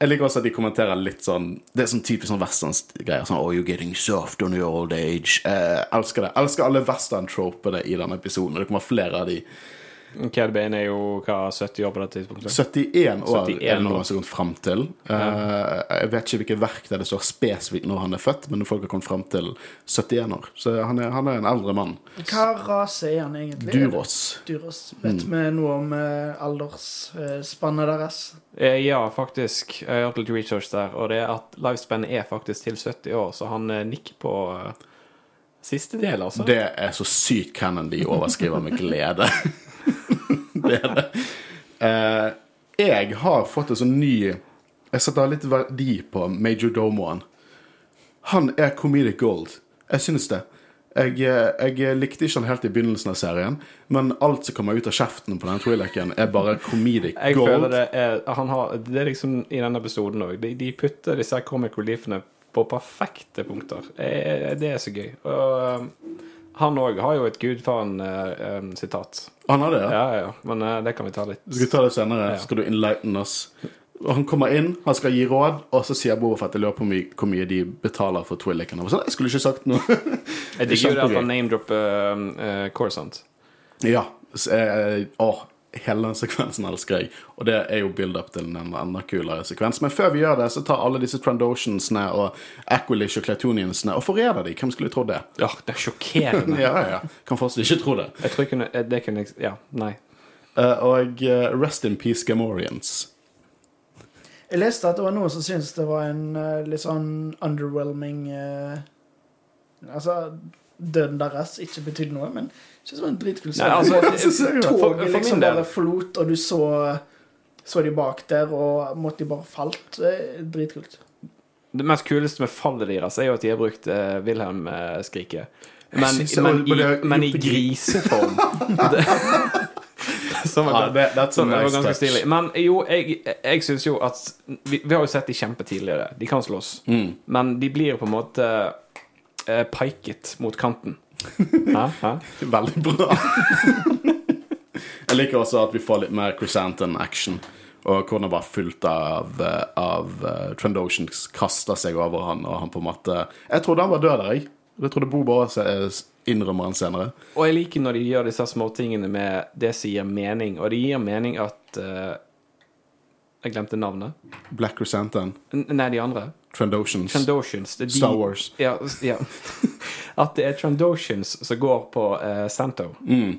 jeg liker også at de kommenterer litt sånn Det er sånn typisk sånn westernsgreier. Sånn, oh, you're getting soft on your old age. Eh, elsker det. Elsker alle western-tropene i denne episoden. og Det kommer flere av de. Cad Bane er jo hva, 70 år på det tidspunktet? 71 år 71 er det noen som har kommet fram til. Eh, jeg vet ikke hvilket verk der det står spesifikt når han er født, men folk har kommet fram til 71 år. Så han er, han er en eldre mann. Hva rase er han egentlig? Duros. Duros. Vet vi noe om uh, aldersspannet deres? Uh, ja, faktisk. Jeg har gjort litt research der, og det er at lifespan er faktisk til 70 år, så han nikker på siste del, altså. Det er så sykt canon de overskriver med glede. det er det. Eh, jeg har fått en sånn ny Jeg setter litt verdi på Major Domoen. Han er comedic gold. Jeg syns det. Jeg, eh, jeg likte ikke han helt i begynnelsen av serien, men alt som kommer ut av kjeften på den Twi'leken, er bare comedic Jeg gold. føler det er han har, Det er liksom i denne episoden òg. De, de putter disse comic reliefene på perfekte punkter. Eh, Det er så gøy. Og um, han òg har jo et gudfaren-sitat. Han har det, ja. ja, ja. Men uh, det kan vi ta litt Du skal ta det senere. Ja. Skal du enlighten oss? Han kommer inn, han skal gi råd, og så sier Boba Fett jeg lurer på hvor mye, de betaler for Twi'leken. Sånn, jeg skulle ikke sagt noe. Jeg digger jo det at han name-dropper uh, Corsant. ja. Så, eh, å, hele den sekvensen elsker jeg. Og det er jo build-up til en enda kulere sekvens. Men før vi gjør det, så tar alle disse Trandotiansene og Aquilish og Clatoniansene og forræder de. Hvem skulle tro det? Ja, det er sjokkerende. ja, ja. Kan fortsatt ikke tro det. Jeg tror jeg kunne Det kunne jeg Ja, nei. Uh, og uh, rest in peace, Gamorians. Jeg leste at det var noen som syntes det var en uh, litt sånn underwhelming Altså, døden deres ikke betydde noe, men synes det var en dritkul Nei, altså, serie. for- for Toget liksom bare forlot, og du så så de bak der, og måtte de bare falt. Det dritkult. Det mest kuleste med fallet deres er jo at de har brukt uh, Wilhelm-skriket. Men, men, i, men i griseform. Det- Som Ja, var, det, som nice var ganske touch. stilig. Men jo, jeg, jeg syns jo at vi, vi har jo sett de kjempe tidligere. De kan slåss. Mm. Men de blir på en måte uh, piket mot kanten. Hæ? Hæ? Veldig bra. jeg liker også at vi får litt mer Chrysanthemum-action. Og hvordan bare fullt av, eh, av uh, Trandoshans kaster seg over han, og han på en måte Jeg trodde han var død der, jeg. Det trodde Boba også eh, innrømmer han senere. Og jeg liker når de gjør disse småtingene med det som gir mening. Og det gir mening at eh, Jeg glemte navnet. Black Chrysanthemum, nei, de andre. Trandoshans, Trandoshans. De, Star Wars. Ja, ja. At det er Trandoshans som går på uh, Santo. Mm.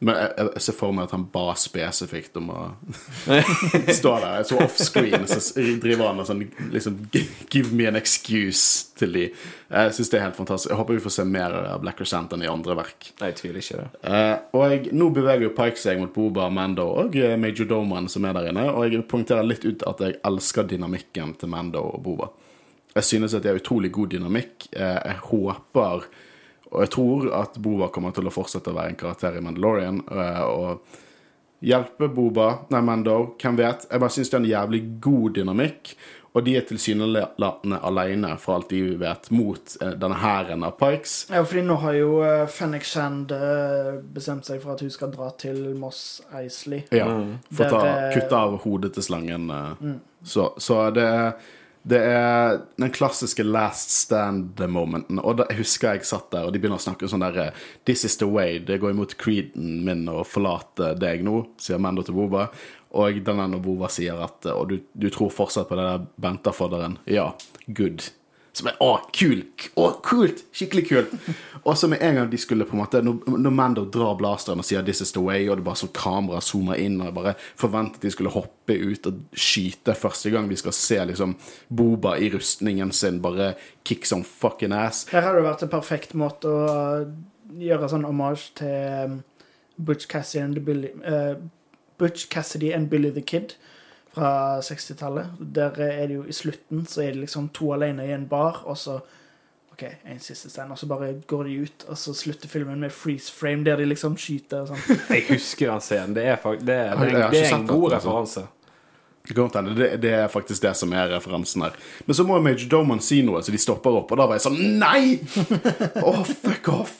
Men jeg, jeg ser for meg at han ba spesifikt om å stå der. Så offscreen, så driver han og sånn liksom Give me an excuse til de. Jeg syns det er helt fantastisk. Jeg håper vi får se mer av Black enn i andre verk. Nei, jeg tviler ikke det. Eh, og jeg, nå beveger jo Pike seg mot Boba, Mando og eh, Major Doman som er der inne. Og jeg poengterer litt ut at jeg elsker dynamikken til Mando og Boba. Jeg synes at det er utrolig god dynamikk. Eh, jeg håper og jeg tror at Boba kommer til å fortsette å være en karakter i Mandalorian. eh, og hjelpe Boba, nei, Mando, hvem vet. Jeg bare syns det er en jævlig god dynamikk. Og de er tilsynelatende alene, for alt de vet, mot eh, denne hæren av Pikes. Ja, fordi nå har jo uh, Shand eh, bestemt seg for at hun skal dra til Moss Eisley. Ja, for å eh, kutte av hodet til slangen. Mm. Så, så det, er- det er den klassiske last stand-momenten. Og da jeg husker jeg satt der, og de begynner å snakke sånn der eh, This is the way. Det går imot creeden min å forlate deg nå, sier Mendo til Boba. Og den når Boba sier at eh, Og du, du tror fortsatt på det der Benta-fodderen? Ja, good. Som er, å, kul! Å, kult! Skikkelig kult! Og så med en gang de skulle på en måte Når, Mando drar blasteren og sier 'this is the way', og det bare sånn kamera zoomer inn, og jeg bare forventet de skulle hoppe ut og skyte første gang vi skal se liksom Boba i rustningen sin bare kick some fucking ass. Her har det vært en perfekt måte å gjøre sånn omasj til um, Butch Cassidy and, Billy, uh, Butch Cassidy and Billy the Kid fra 60-tallet. Der er det jo i slutten så er det liksom to alene i en bar, og så OK, en siste stein, og så bare går de ut, og så slutter filmen med freeze frame der de liksom skyter og sånn. Jeg husker den scenen. Det er, det er, det er, det er en god referanse. Det. Det, det er faktisk det som er referansen her. Men så må Major Doman si noe, så de stopper opp, og da var jeg sånn Nei! Å, fuck off!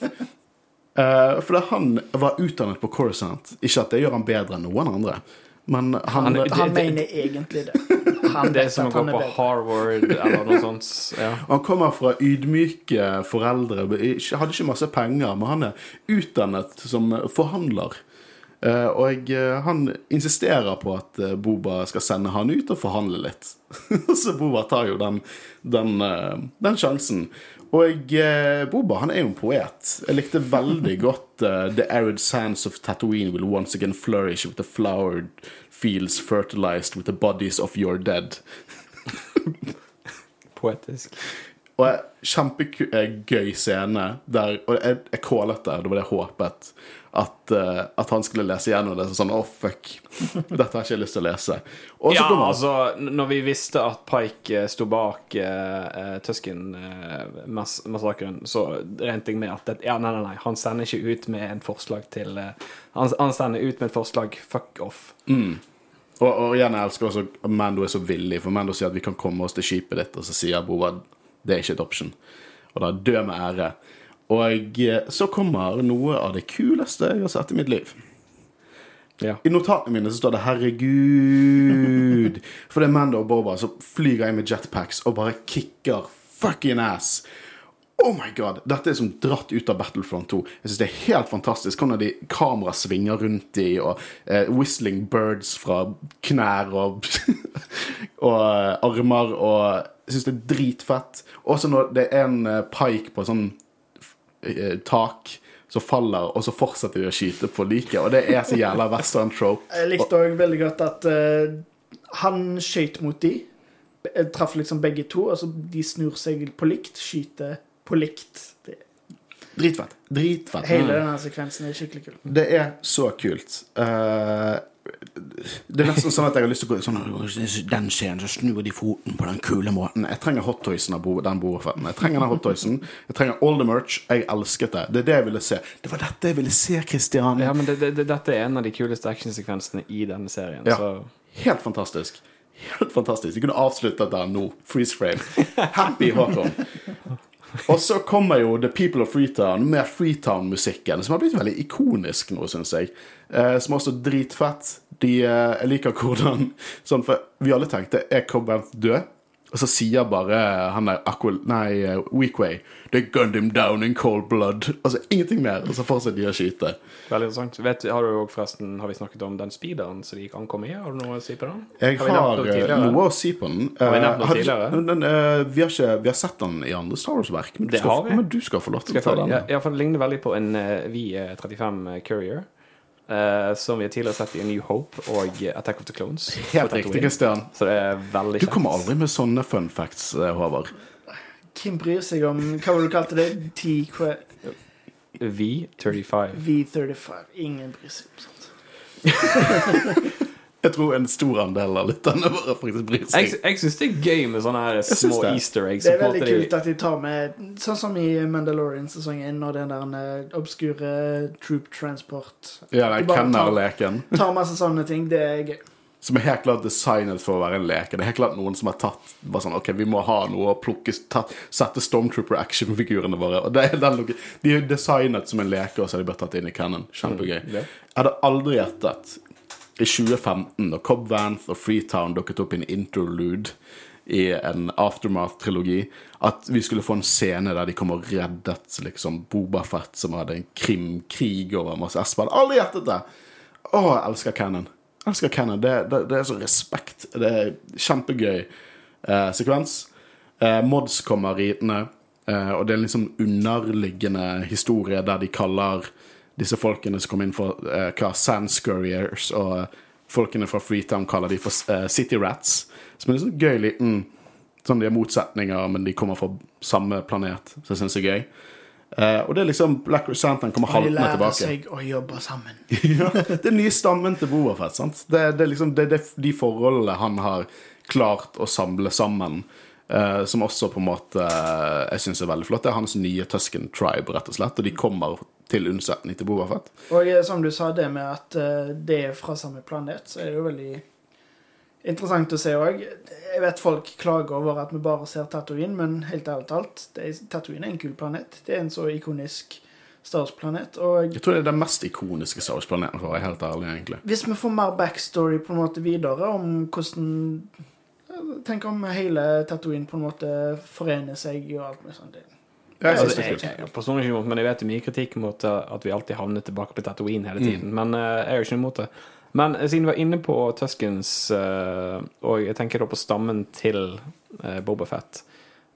For fordi han var utdannet på Coruscant. Ikke at det gjør han bedre enn noen andre, men han, Han- Han Det- det- mener egentlig det. Han Det er som å gå på bedre. Harvard eller noe sånt. Ja. Han kommer fra ydmyke foreldre, hadde ikke masse penger, men han er utdannet som forhandler. Eh, og eh, han insisterer på at eh, Boba skal sende han ut og forhandle litt. Så Boba tar jo den, den, den sjansen. Og eh, Boba han er jo en poet. Jeg likte veldig godt uh, The arid sands of Tatooine will once again flourish with the flowered fields fertilized with the bodies of your dead. Poetisk. Og kjempegøy scene der Og jeg, jeg kålet det, det var det jeg håpet. At, uh, at han skulle lese gjennom det. Så sånn, å fuck, dette har ikke jeg lyst til å lese. Og så Ja, han... altså, når vi visste at Pike eh, sto bak uh, Tusken-massakren, så regnet jeg med at det, Ja, nei, nei, nei, han sender ikke ut med en forslag til uh, han, han sender ut med et forslag fuck off. Og, og igjen, jeg elsker også at Mando er så villig, for Mando sier at vi kan komme oss til skipet ditt, og så sier Boba det er ikke et option. Og da dø med ære. Og eh, så kommer noe av det kuleste jeg har sett i mitt liv. Ja. I notatene mine så står det 'herregud'. For det er Mando og Boba som flyger inn med jetpacks og bare kicker fucking ass. Oh my god, Dette er som dratt ut av Battlefront 2. Jeg synes Det er helt fantastisk hvordan de kamera svinger rundt i, og eh, whistling birds fra knær og, og eh, armer. Og jeg syns det er dritfett. Også når det er en eh, pike på sånn tak som faller, og så fortsetter de å skyte på liket. Og det er så jævla western trope. Jeg likte òg veldig godt at eh, han skøyt mot de. Be- Traff liksom begge to, Altså, de snur seg på likt, skyter på likt. Det, Dritfett. Dritfett. hele denne sekvensen er skikkelig kul. Det er så kult. Eh, det er nesten sånn at jeg har lyst til å gå sånn Den skjeen, så snur de foten på den kule måten. Jeg trenger hottoysen av den Boafetten. Jeg trenger den hottoysen. Jeg trenger all the merch. Jeg elsket det. Det er det jeg ville se. Det var dette jeg ville se, Christian. Ja, men det, det, det, dette er en av de kuleste actionsekvensene i denne serien. Ja. Så Helt fantastisk. Helt fantastisk. Vi kunne avsluttet der nå. Freeze frame. Happy Håkon. Og så kommer jo The People of Freetown med Freetown-musikken, som har blitt veldig ikonisk nå, syns jeg. Eh, som er også dritfett. De, eh, liker hvordan sånn, For vi alle tenkte er Cobb Vanth død? Og så sier bare han der Aquil... Nei, Weekway Weequay They gunned him down in cold blood. Altså ingenting mer. Og så fortsetter de å skyte. veldig interessant. Vet, har du også forresten Har vi snakket om den speederen som de kan komme i? Har du noe å si på den? Jeg Har har eh, noe å si på den. Har vi Eh, nevnt den tidligere? Den, eh, vi, har ikke, vi har sett den i andre Star Wars-verk, men, men du skal få lov til å ta den. Ja, ja, for den ligner veldig på en uh, V35 Courier. Uh, som vi har tidligere sett i New Hope og Attack of the Clones. Helt riktig, Christian. Så det er veldig Du kommer aldri med sånne fun facts, eh, Håvard. Hvem bryr seg om Hva var det du kalte det? T- V35. V35. Ingen bryr seg om sånt. Jeg tror en stor andel av lytterne våre faktisk bryr Jeg, seg. jeg syns det er gøy med sånne her små det. easter eggs. Det er veldig de- kult at de tar med Sånn som i Mandalorian sesong 1, når den der eh, obskure troop transport Ja, den kennerleken. tar- Tar masse sånne ting. Det er gøy. Som er helt klart designet for å være en leke. Det er helt klart noen som har tatt bare sånn, Ok, vi må ha noe å plukke tatt, Sette Stormtrooper-actionfigurene våre. Og det er den, De er designet som en leke, og så har de bare tatt inn i Cannon. Kjempegøy. Mm. Jeg hadde aldri gjettet i 2015, da Cobb Vanth og Freetown dukket opp i en interlude i en Aftermath-trilogi, at vi skulle få en scene der de kom og reddet liksom Boba Fett, som hadde en krimkrig over masse Espen. Aldri gjettet det! Å, jeg elsker Cannon. Jeg elsker Cannon. Det, det, det er så respekt. Det er kjempegøy eh, sekvens. Eh, Mods kommer ridende, eh, og det er liksom underliggende historie der de kaller disse folkene som kom inn for eh, hva Sandscurriers, og folkene fra Freetown kaller de for eh, City Rats. Som er en sånn gøy liten Sånn de er motsetninger, men de kommer fra samme planet, så jeg syns det er gøy. Eh, og det er liksom Black Santan kommer Og de lærer seg å jobbe sammen. ja, det er nye stammen til Boafett. sant? Det, det er liksom det, det, de forholdene han har klart å samle sammen, uh, som også på en måte uh, jeg syns er veldig flott. Det er hans nye Tusken Tribe, rett og slett. Og de kommer til unnsetning til Boafett. Og som du sa, det med at det er fra samme planet, så er det jo veldig interessant å se òg. Jeg vet folk klager over at vi bare ser Tatooine, men helt ærlig talt, er, Tatooine er en kul planet. Det er en så ikonisk Star Wars-planet. Og Jeg tror det er den mest ikoniske Star Wars-planeten, for å være helt ærlig, egentlig. hvis vi får mer backstory på en måte videre om hvordan Tenk om hele Tatooine på en måte forener seg og alt med sånt. Det- Jeg Altså, det er jeg, kult. jeg, personlig ikke imot, men jeg vet det er mye kritikk mot uh, at vi alltid havner tilbake på Tatooine hele tiden. Men uh, jeg er jo ikke imot det. Men uh, siden vi var inne på Tuskens, uh, og jeg tenker da på stammen til Bobafett Boba Fett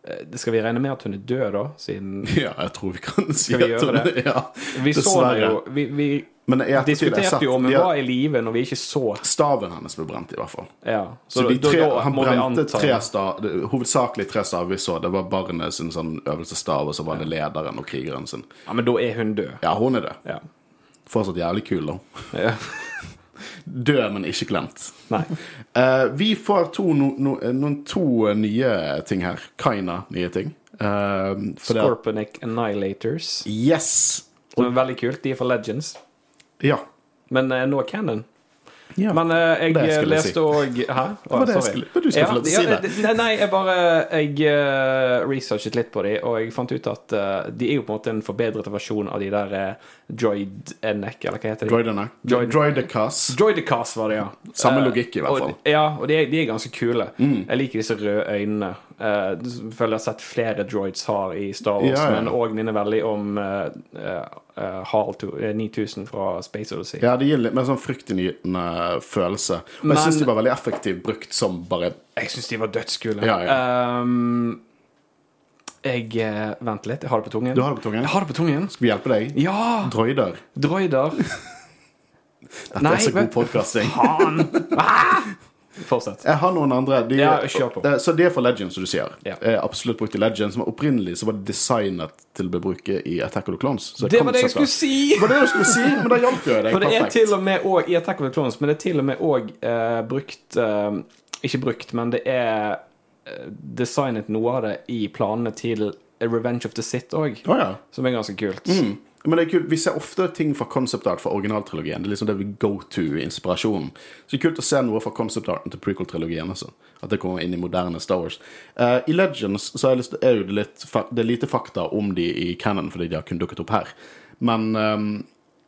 uh, Skal vi regne med at hun er død, da? Siden Ja, jeg tror vi kan si vi at gjøre det? Ja. Vi Dessverre. jo Vi, vi diskuterte sett- jo om hun ja, var i live når vi ikke så. Staven hennes ble brent, i hvert fall. Ja. Så, Så, de tre, da han brente tre stav, hovedsakelig tre staver vi så. Det var barnet sin sånn øvelsesstav, og så var det lederen og krigeren sin. Ja, Men da er hun død. Ja, hun er død. Ja. Fortsatt jævlig kul, da. ja. Død, men ikke glemt. Eh, vi får to, no, no, noen to nye ting her. Kinda nye ting. Uh, Scorponic Annihilators. Yes! Som er veldig kult. De er fra Legends. Ja. Men uh, nå er Cannon. Ja. Men uh, jeg Det leste òg Hæ? Å, var det jeg sorry. skulle- du du skal få lov til å si det. Nei, nei, jeg bare Jeg uh, researchet litt på dem, og jeg fant ut at uh, de er jo på en måte en forbedret versjon av de der uh, Droid Neck, eller hva heter de? Droidene. Droid- Droidecast. Droidecast var det, ja. Samme logikk, i hvert fall. Og, Ja, og de de er ganske kule. Jeg liker disse røde øynene. Uh, føler jeg har sett flere droids har i Star Wars, Ja, ja. men òg minner veldig om uh, uh, HAL to- eh, 9000 fra Space Odyssey. Ja, det gir litt mer sånn fryktinngytende følelse. Og jeg Men- syns de var veldig effektivt brukt som bare Jeg syns de var dødskule. Ja. Ehm, jeg Vent litt, jeg har det på tungen. Du har det på tungen? Jeg har det på tungen. Skal vi hjelpe deg? Ja! Droider. Droider. Dette er så god podcasting. Faen! Ah! Fortsett. Jeg har noen andre. De, Ja, kjør på. Så de er for Legends, som du sier. Ja. Eh, Absolutt brukt i Legends, men opprinnelig så var det designet til å bli brukt i Attack of the Clones. Så Det var det jeg skulle si! Det var det du skulle si, men da hjalp jo jeg deg For det er til og med òg i Attack of the Clones, men det er til og med òg eh, brukt eh, Ikke brukt, men det er designet noe av det i planene til Revenge of the Sith òg, oh, ja. som er ganske kult. Mm. Men det er kult. Vi ser ofte ting fra concept art fra originaltrilogien. Det er liksom det vi go to-inspirasjonen. Så det er kult å se noe fra concept arten til prequel-trilogien. Altså. At det kommer inn i moderne Star Wars. Uh, I Legends så er, det, er det litt Det er lite fakta om de i canon, fordi de har kun dukket opp her. Men um,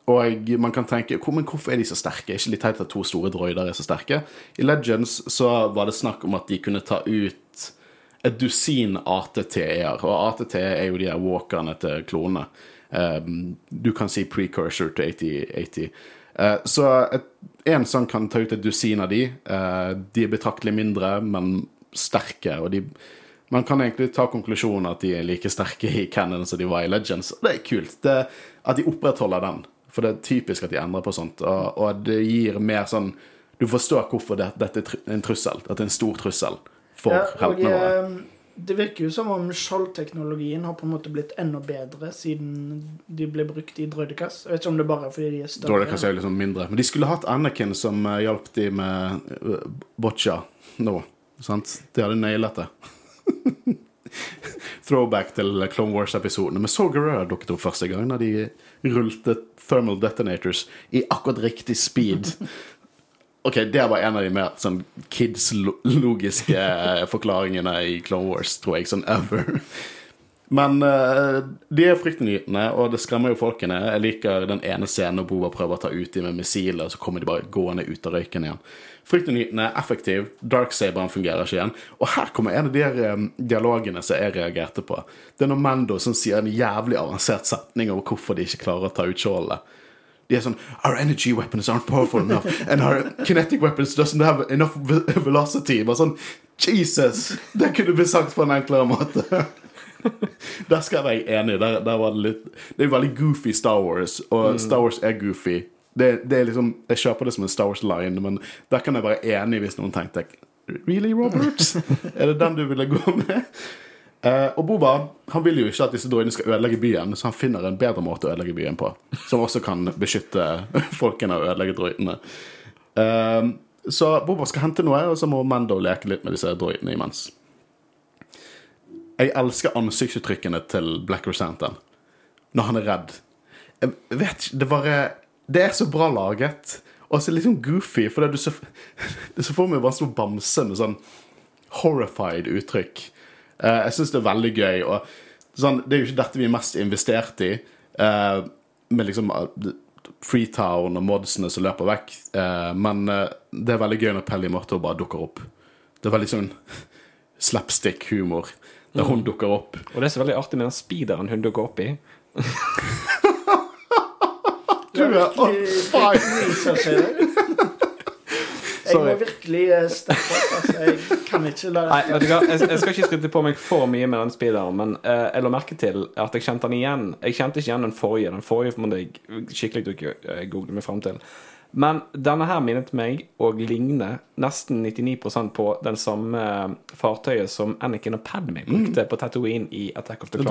og man kan tenke Men hvorfor er de så sterke? Er ikke litt teit at to store droider er så sterke? I Legends så var det snakk om at de kunne ta ut et dusin ATT-er. Og ATT er jo de her walkerne til klonene. Um, du kan si precursor til 8080. Uh, så en sånn kan ta ut et dusin av de. Uh, de er betraktelig mindre, men sterke. Og de Man kan egentlig ta konklusjonen at de er like sterke i Cannon som de var i Legends. Og det er kult. Det, at de opprettholder den. For det er typisk at de endrer på sånt. Og, og det gir mer sånn Du forstår hvorfor det, dette er en trussel. At det er en stor trussel for Ja, heltene våre. Eh, det virker jo som om skjoldteknologien har på en måte blitt enda bedre siden de ble brukt i Drøydekass. Jeg vet ikke om det bare er fordi de er større. Drøydekass er jo liksom mindre. Men de skulle hatt Anakin som uh, hjalp de med uh, boccia nå. Sant? De hadde nailet det. Throwback til Clone Wars-episodene. Men så Guerrero dukket opp første gang da de rullte thermal detonators i akkurat riktig speed. Ok, Det var en av de mer sånn kids-logiske eh, forklaringene i Clone Wars, tror jeg, sånn ever. Men uh, de er fryktinngytende, og det skremmer jo folkene. Jeg liker den ene scenen når Boba prøver å ta ut dem med missiler, så kommer de bare gående ut av røyken igjen. Fryktinngytende, effektiv. Darksaberen fungerer ikke igjen. Og her kommer en av de her, um, dialogene som jeg reagerte på. Det er når Mando som sier en jævlig avansert setning over hvorfor de ikke klarer å ta ut skjoldet. De er sånn Our energy weapons aren't powerful enough, and our kinetic weapons doesn't have enough velocity. Bare sånn Jesus! Det kunne blitt sagt på en enklere måte. Der skal jeg være enig. Der, der var det litt Det er veldig goofy Star Wars, og Star Wars er goofy. Det, det er liksom Jeg kjøper det som en Star Wars-line, men der kan jeg være enig hvis noen tenkte Really, Robert? er det den du ville gå med? Eh, og Boba han vil jo ikke at disse droidene skal ødelegge byen, så han finner en bedre måte å ødelegge byen på. Som også kan beskytte folkene og ødelegge droidene. Uh, så Boba skal hente noe, og så må Mando leke litt med disse droidene imens. Jeg elsker ansiktsuttrykkene til Black Rosantan når han er redd. Jeg vet ikke, det bare Det er så bra laget. Og så litt sånn goofy, for det er du så, du så for meg bare en stor bamse med sånn horrified uttrykk. Eh, jeg syns det er veldig gøy. Og sånn, det er jo ikke dette vi er mest investert i, eh, med liksom eh, Freetown og modsene som løper vekk. Eh, men det er veldig gøy når Pelly Marto bare dukker opp. Det er veldig sånn slapstick-humor der hun dukker opp. Og det er så veldig artig med den speederen hun dukker opp i. Du er on fire! Jeg må virkelig eh, steppe opp. Altså, jeg kan ikke la Nei, vet du hva, jeg, jeg skal ikke skryte på meg for mye med den speederen, men eh, jeg la merke til at jeg kjente den igjen. Jeg kjente ikke igjen den forrige. Den forrige måtte jeg skikkelig ikke eh, google meg fram til. Men denne her minnet meg å ligne nesten 99% på den samme fartøyet som Anakin og Padme brukte på Tatooine i Attack of the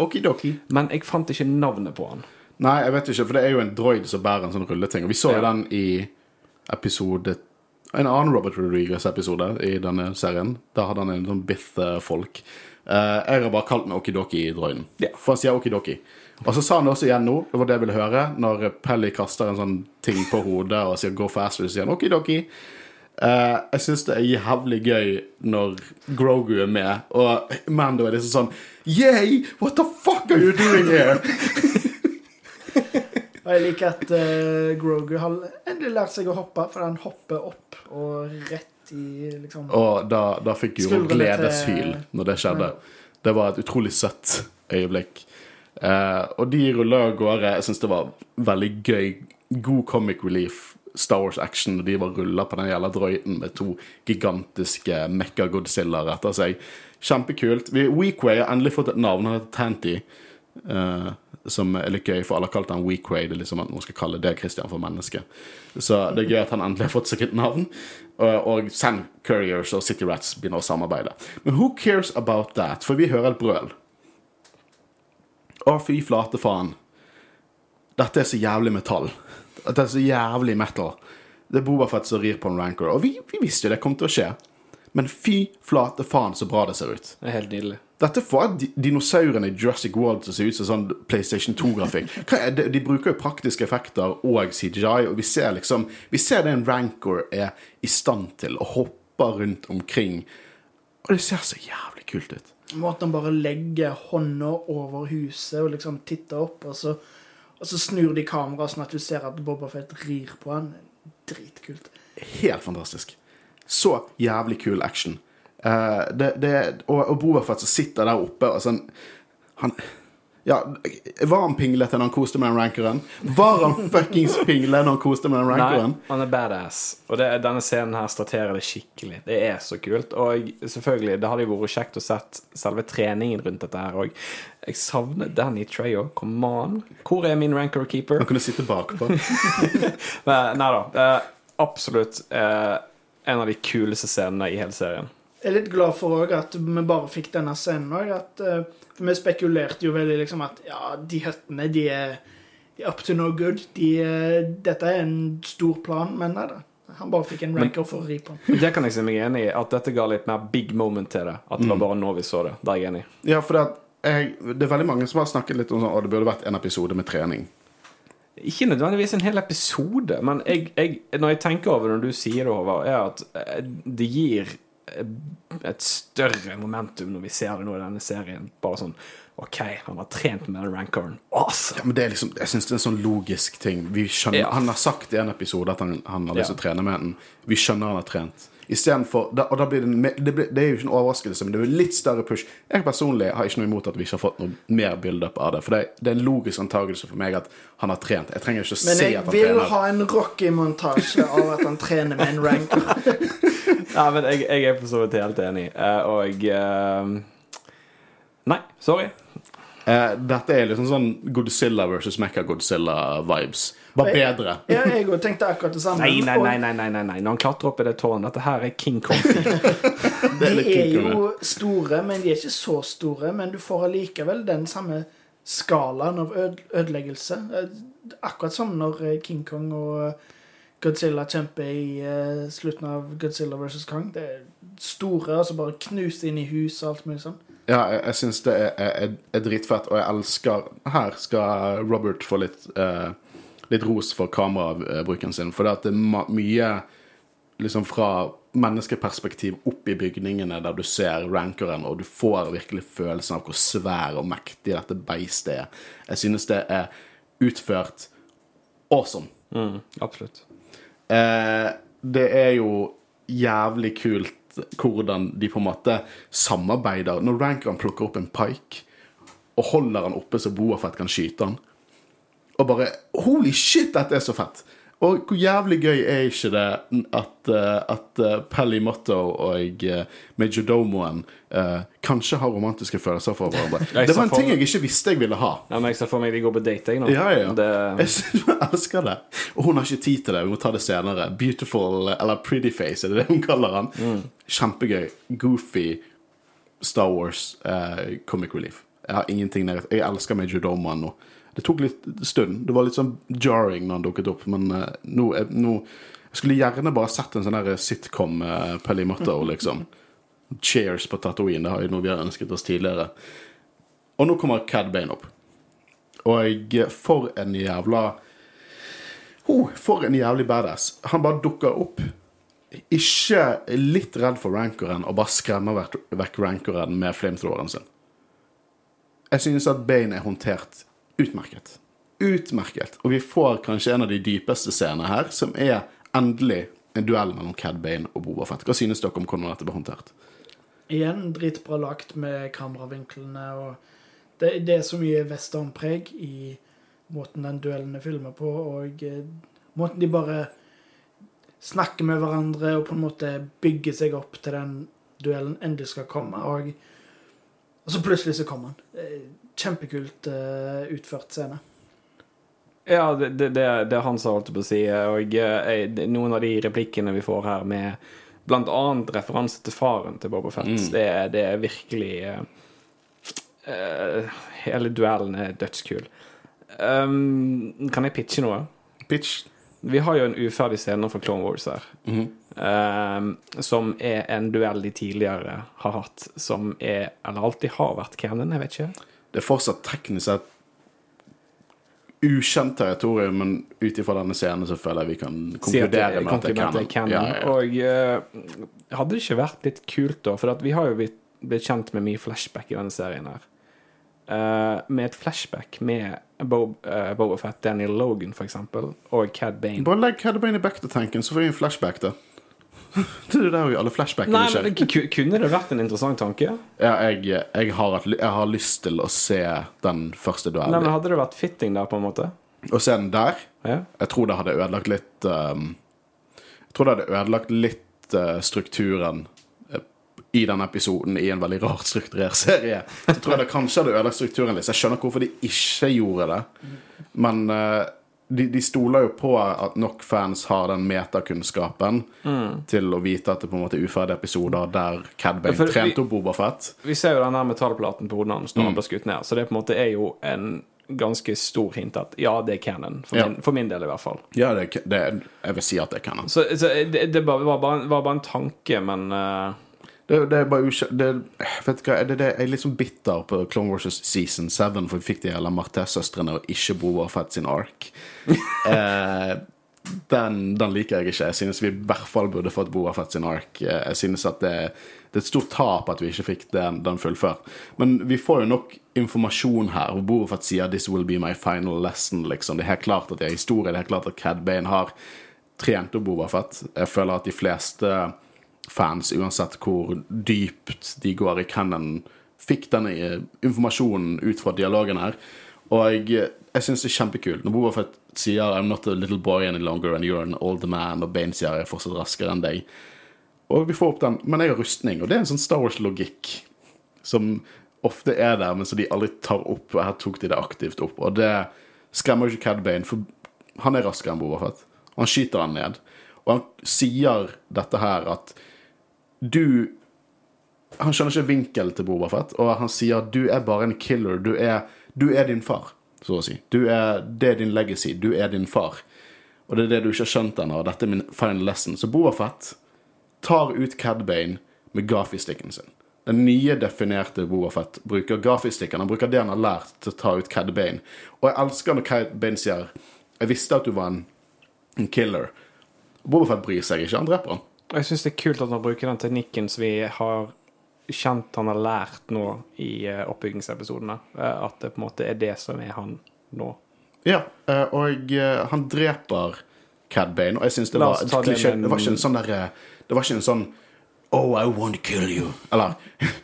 okidoki. Men jeg fant ikke navnet på han. Nei, jeg vet ikke, for det er jo en droid som bærer en sånn rulleting. Og vi så jo Ja. den i episode En annen Robert Rodriguez-episode i denne serien. Da hadde han en sånn Bith-folk. Uh, jeg har bare kalt den Okidoki-droiden. Yeah. For han sier Okidoki. Og så sa han det også igjen nå, det var det jeg ville høre, når Pelly kaster en sånn ting på hodet og sier 'go faster', så sier han Okidoki. Uh, jeg syns det er jævlig gøy når Grogu er med, og Mando er liksom sånn Yay! What the fuck are you doing here? Og jeg liker at uh, Grogu har endelig lært seg å hoppe, for han hopper opp og rett i liksom Og da, da fikk Guro gledeshyl når det skjedde. Det var et utrolig søtt øyeblikk. Uh, og de ruller av gårde. Jeg syns det var veldig gøy. God comic relief. Star Wars-action. og De var rulla på den jævla drøyten med to gigantiske Mekka-Godzillaer etter seg. Kjempekult. Weekway har endelig fått et navn. Han heter Tanty. eh, som er litt gøy, for alle har kalt han way Det er liksom at noen skal kalle det Christian for menneske. Så det er gøy at han endelig har fått seg et navn. Og, Sand Couriers og City Rats begynner å samarbeide. Men who cares about that? For vi hører et brøl. Å, fy flate faen. Dette er så jævlig metall. Dette er så jævlig metal. Det er Bobafett som rir på en rancor. Og vi, vi visste jo det kom til å skje. Men fy flate faen så bra det ser ut. Det er helt nydelig. Dette får di- dinosaurene i Jurassic World til å se ut som sånn PlayStation 2-grafikk. Hva er? De bruker jo praktiske effekter og CGI, og vi ser liksom Vi ser det en rancor er i stand til, og hopper rundt omkring. Og det ser så jævlig kult ut. Måten han bare legger hånda over huset og liksom titter opp, og så, og så snur de kameraet sånn at du ser at Boba Fett rir på han. Dritkult. Helt fantastisk. Så jævlig kul action. Eh, det, det, og, og Boba Fett som sitter der oppe og sånn Han Ja, var han pinglete når han koste med den rankeren? Var han fuckings pingle når han koste med den rankeren? Nei, han er badass. Og det, denne scenen her starterer det skikkelig. Det er så kult. Og selvfølgelig, det hadde jo vært kjekt å sett selve treningen rundt dette her òg. Jeg savner Danny Treyo. Come on. Hvor er min ranker keeper? Han kunne sitte bakpå. Nei da. Eh, absolutt eh, en av de kuleste scenene i hele serien. Jeg er litt glad for òg at vi bare fikk denne scenen òg. For vi spekulerte jo veldig liksom at ja, de høttene, de er, de er up to no good. De, eh, dette er en stor plan, men nei da. Han bare fikk en ranker for å ri på den. Det kan jeg si meg enig i. At dette ga litt mer big moment til det. At det var bare nå vi så det. Det er jeg enig i. Ja, for det, jeg, det er veldig mange som har snakket litt om sånn, at det burde vært en episode med trening. Ikke nødvendigvis en hel episode, men jeg, jeg, når jeg tenker over det når du sier det, Håvard, er at eh, det gir eh, et større momentum når vi ser det nå i denne serien. Bare sånn OK, han har trent med den rankeren. Awesome! Ja, men det er liksom, Jeg syns det er en sånn logisk ting. Vi skjønner, Ja. Han har sagt i en episode at han, han har lyst til Ja. å trene med den. Vi skjønner han har trent. Istedenfor da, Og da blir det, det, blir, det er jo ikke en overraskelse, men det blir litt større push. Jeg personlig har ikke noe imot at vi ikke har fått noe mer build-up av det. For det, det er en logisk antakelse for meg at han har trent. Jeg trenger ikke å Men se at han trener. Men jeg vil ha en Rocky-montasje av at han trener med en ranker. Ja, men jeg, jeg er for så vidt helt enig. Eh, og eh, Nei, sorry. Eh, dette er liksom sånn Godzilla versus Mecha-Godzilla-vibes. Bare bedre. Ja, jeg òg tenkte akkurat det samme. Nei, nei, nei, nei, nei, nei, nei. Når han klatrer opp i det tårnet Dette her er King Kong. De er, er jo store, men de er ikke så store. Men du får allikevel den samme skalaen av øde ødeleggelse. Eh, Akkurat som når eh, King Kong og Godzilla kjemper i uh, slutten av Godzilla vs. Kong. Det er store, og så bare knust inn i hus og alt mulig sånn. Ja, jeg, jeg syns det er, er, er dritfett, og jeg elsker Her skal Robert få litt uh, Litt ros for kamerabruken sin, for det, at det er ma mye liksom fra menneskeperspektiv opp i bygningene der du ser rankeren, og du får virkelig følelsen av hvor svær og mektig dette beistet er. Jeg synes det er utført awesome. Mm, absolutt. Eh, det er jo jævlig kult hvordan de på en måte samarbeider. Når rankeren plukker opp en pike og holder han oppe så Boafett kan skyte han. Og bare Holy shit, dette er så fett! Og hvor jævlig gøy er ikke det at, eh, at uh, Pelly Motto og uh, Major Domoen uh, kanskje har romantiske følelser for hverandre? Det var en ting jeg ikke visste jeg ville ha. Ja, men jeg ser for meg de går på date, jeg nå. Ja, ja. Det, Jeg, elsker det. Og hun har ikke tid til det. Vi må ta det senere. Beautiful, eller Pretty Face, er det det hun kaller han? Kjempegøy. Goofy Star Wars uh, comic relief. Jeg har ingenting negativt. Jeg elsker Major Domoen nå. Det tok litt stund. Det var litt sånn jarring når han dukket opp, men uh, nå, er- nå Jeg skulle gjerne bare sett en sånn der sitcom uh, Pelly Motto, liksom. Cheers på Tatooine. Det har jo noe vi har ønsket oss tidligere. Og nå kommer Cad Bane opp. Og for en jævla oh, For en jævlig badass. Han bare dukker opp. Ikke litt redd for rankeren og bare skremmer vekk rankeren med flamethroweren sin. Jeg synes at Bane er håndtert utmerket. Utmerket. Og vi får kanskje en av de dypeste scenene her, som er endelig en duell mellom Cad Bane og Boba Fett. Hva synes dere om hvordan dette ble håndtert? Igjen dritbra lagt med kameravinklene, og det, det er så mye westernpreg i måten den duellen er filmet på, og eh, måten de bare snakker med hverandre og på en måte bygger seg opp til den duellen endelig skal komme, og, og så plutselig så kommer han. Kjempekult uh, utført scene. ja, det, det, det, er han som holdt på å si, og eh, noen av de replikkene vi får her med blant annet referanse til faren til Boba Fett, Mm. det, det er virkelig eh, eh, Hele duellen er dødskul. Um, kan jeg pitche noe? Pitch. Vi har jo en uferdig scene fra Clone Wars her. Mhm. um, som er en duell de tidligere har hatt, som er Eller alltid har vært canon, jeg vet ikke. Det er fortsatt teknisk sett ukjent territorium, men ut ifra denne scenen så føler jeg vi kan konkludere med at det er canon. Ja, ja. Og uh, hadde det ikke vært litt kult, da? For vi har jo blitt, blitt kjent med mye flashback i denne serien her. Uh, med et flashback med Bob, uh, Boba Fett, Daniel Logan, for eksempel, og Cad Bane. Bare legg Cad Bane i back-to-tanken, så får vi en flashback, da. det er jo alle flashbackene Nei, men ku- Kunne det vært en interessant tanke? Ja, jeg, jeg, har jeg har lyst til å se den første Nei, men. Hadde det vært fitting der, på en måte? Å se den der. Ja. Jeg tror det hadde ødelagt litt um, Jeg tror det hadde ødelagt litt uh, strukturen uh, i den episoden i en veldig rart strukturert serie. Så tror jeg det kanskje hadde ødelagt strukturen litt. Så jeg skjønner hvorfor de ikke gjorde det. Men uh, de, de stoler jo på at nok fans har den metakunnskapen til å vite at det på en måte er uferdige episoder der Cad Bane For trente opp Bobafett. Vi ser jo den her metallplaten på hodet hans når Mm. han blir skutt ned, så det på en måte er jo en ganske stor hint at ja, det er canon. For, Ja. min, for min del, i hvert fall. Ja, det, det, jeg vil si at det er canon. Så, så det, det var, bare, var bare en tanke, men eh, Det, det er bare ukjent Det, vet du hva, det, det, jeg er litt sånn bitter på Clone Wars Season 7, for vi fikk de hele Martez-søstrene og ikke Boba Fett sin ark. eh, den, den liker jeg ikke. Jeg synes vi i hvert fall burde fått Boba Fett sin ark. Eh, Jeg synes at det, det er et stort tap at vi ikke fikk den, den fullført. Men vi får jo nok informasjon her. hvor Boba Fett sier 'This will be my final lesson'. liksom. Det er helt klart at det er historie. Det er helt klart at Cad Bane har trent opp Boba Fett. Jeg føler at de fleste fans, uansett hvor dypt de går i canon, fikk denne informasjonen ut fra dialogen her. Og jeg, jeg syns det er kjempekult når Boba Fett sier 'I'm not a little boy any longer and you're an old man', og Bane sier 'jeg er fortsatt raskere enn deg'. Og vi får opp den, men jeg har rustning, og det er en sånn Star Wars-logikk som ofte er der, men som de aldri tar opp. Og her tok de det aktivt opp. Og det skremmer jo ikke Cad Bane, for han er raskere enn Boba Fett. Han skyter han ned. Og han sier dette her at du Han skjønner ikke vinkelen til Boba Fett, og han sier at du er bare en killer. Du er, du er din far, så å si. Du er, det er din legacy. Du er din far. Og det er det du ikke har skjønt ennå. og Dette er min final lesson. Så Boba Fett tar ut Cad Bane med gaffystikken sin. Den nye definerte Boba Fett bruker gaffystikken. Han bruker det han har lært til å ta ut Cad Bane. Og jeg elsker når Cad Bane sier 'Jeg visste at du var en, en killer'. Boba Fett bryr seg ikke. Han dreper han. Jeg syns det er kult at han bruker den teknikken som vi har kjent han har lært nå i eh, oppbyggingsepisodene. Eh, At det på en måte er det som er han nå. Ja, eh, og han dreper Cad Bane, og jeg syns det var et det klisjé. Det var ikke en sånn derre Det var ikke en sånn Oh, I won't kill you. Eller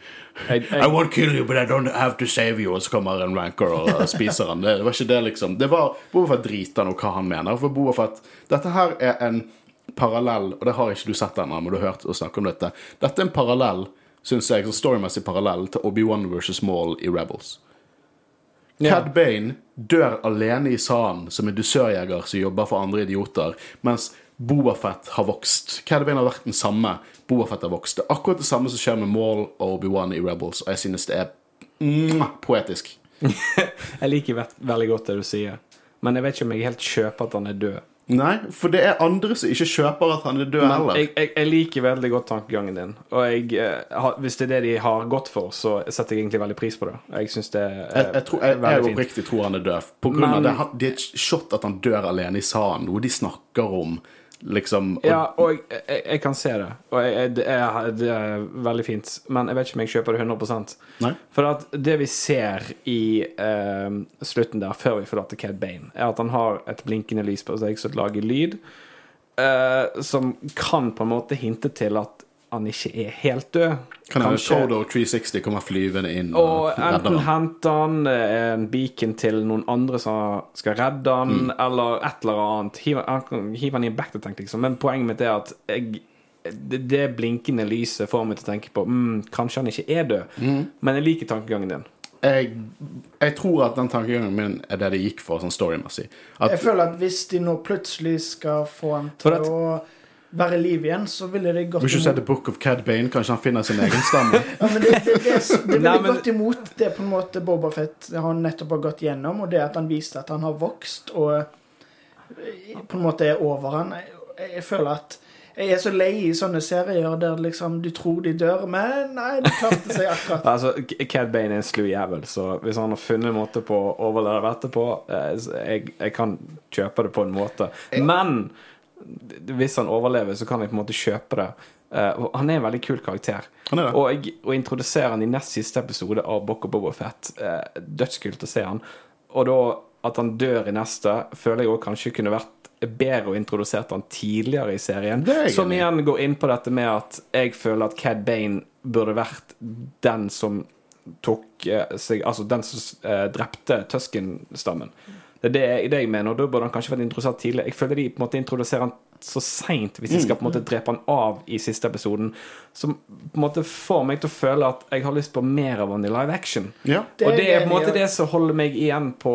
I, I I won't kill you, but I don't have to save you. Og så kommer en rancor og spiser han. Det, det var ikke det, liksom. Det var Boba Fett driter nå hva han mener. For Boba Dette her er en parallell, og det har ikke du sett ennå, men du har hørt oss snakke om dette. Dette er en parallell, syns jeg, sånn storymessig parallell til Obi-Wan versus Maul i Rebels. Ja. Cad Bane dør alene i sanden som en dusørjeger som jobber for andre idioter, mens Boba Fett har vokst. Cad Bane har vært den samme. Boba Fett har vokst. Det er akkurat det samme som skjer med Maul og Obi-Wan i Rebels, og jeg synes det er poetisk. jeg liker veldig godt det du sier, men jeg vet ikke om jeg helt kjøper at han er død. Nei, for det er andre som ikke kjøper at han er død heller. jeg, jeg, jeg liker veldig godt tankegangen din. Og jeg, eh, har- hvis det er det de har gått for, så setter jeg egentlig veldig pris på det. Jeg syns det er Jeg, jeg, tror, jeg, jeg oppriktig tror han er død. På grunn av det, det er et shot at han dør alene i salen, noe de snakker om, liksom. Og, Ja, og jeg, jeg, jeg kan se det. Og jeg, det, er, det er veldig fint. Men jeg vet ikke om jeg kjøper det 100 Nei? For at det vi ser i eh, slutten der, før vi forlater Cad Bane, er at han har et blinkende lys på seg som lager lyd, eh, som kan på en måte hinte til at han ikke er helt død. Kan hende Kanskje- 360 kommer flyvende inn Og redder enten han. hente han eh, en beacon til noen andre som skal redde han, Mm. eller et eller annet. Hiv han hive han i en backtank, liksom. Men poenget mitt er at jeg, det, det blinkende lyset får meg til å tenke på mm, Kanskje han ikke er død. Mm. Men jeg liker tankegangen din. jeg, jeg tror at den tankegangen min er det det gikk for, sånn storymessig. Jeg føler at hvis de nå plutselig skal få ham til å være i liv igjen, så ville det gått Vil ikke se The Book of Cad Bane, kanskje han finner sin egen stamme. Ja, men det, det, det, det ville gått imot det på en måte Boba Fett har nettopp har gått gjennom, og det at han viste at han har vokst og eh, på en måte er over han. Jeg, jeg føler at jeg er så lei i sånne serier der liksom du tror de dør, men nei, de klarte seg akkurat. Altså, Cad Bane er en slu jævel, så hvis han har funnet en måte på å overleve etterpå på jeg, jeg kan kjøpe det på en måte. Men hvis han overlever, så kan jeg på en måte kjøpe det. Uh, han er en veldig kul karakter. Er. Og å introdusere han i nest siste episode av Bock og Boba Fett, eh, dødskult å se han. Og da at han dør i neste, føler jeg òg kanskje kunne vært bedre å introdusere han tidligere i serien. Er Som igjen går inn på dette med at jeg føler at Cad Bane burde vært den som tok eh, seg Altså den som drepte Tusken-stammen. Det er det, jeg- det jeg mener, og da burde han kanskje vært introdusert tidlig. Jeg føler de på en måte introduserer han så seint hvis de skal på en måte drepe han av i siste episoden. Som på en måte får meg til å føle at jeg har lyst på mer av han i live action. Ja. Det og det er er på en måte det som holder meg igjen på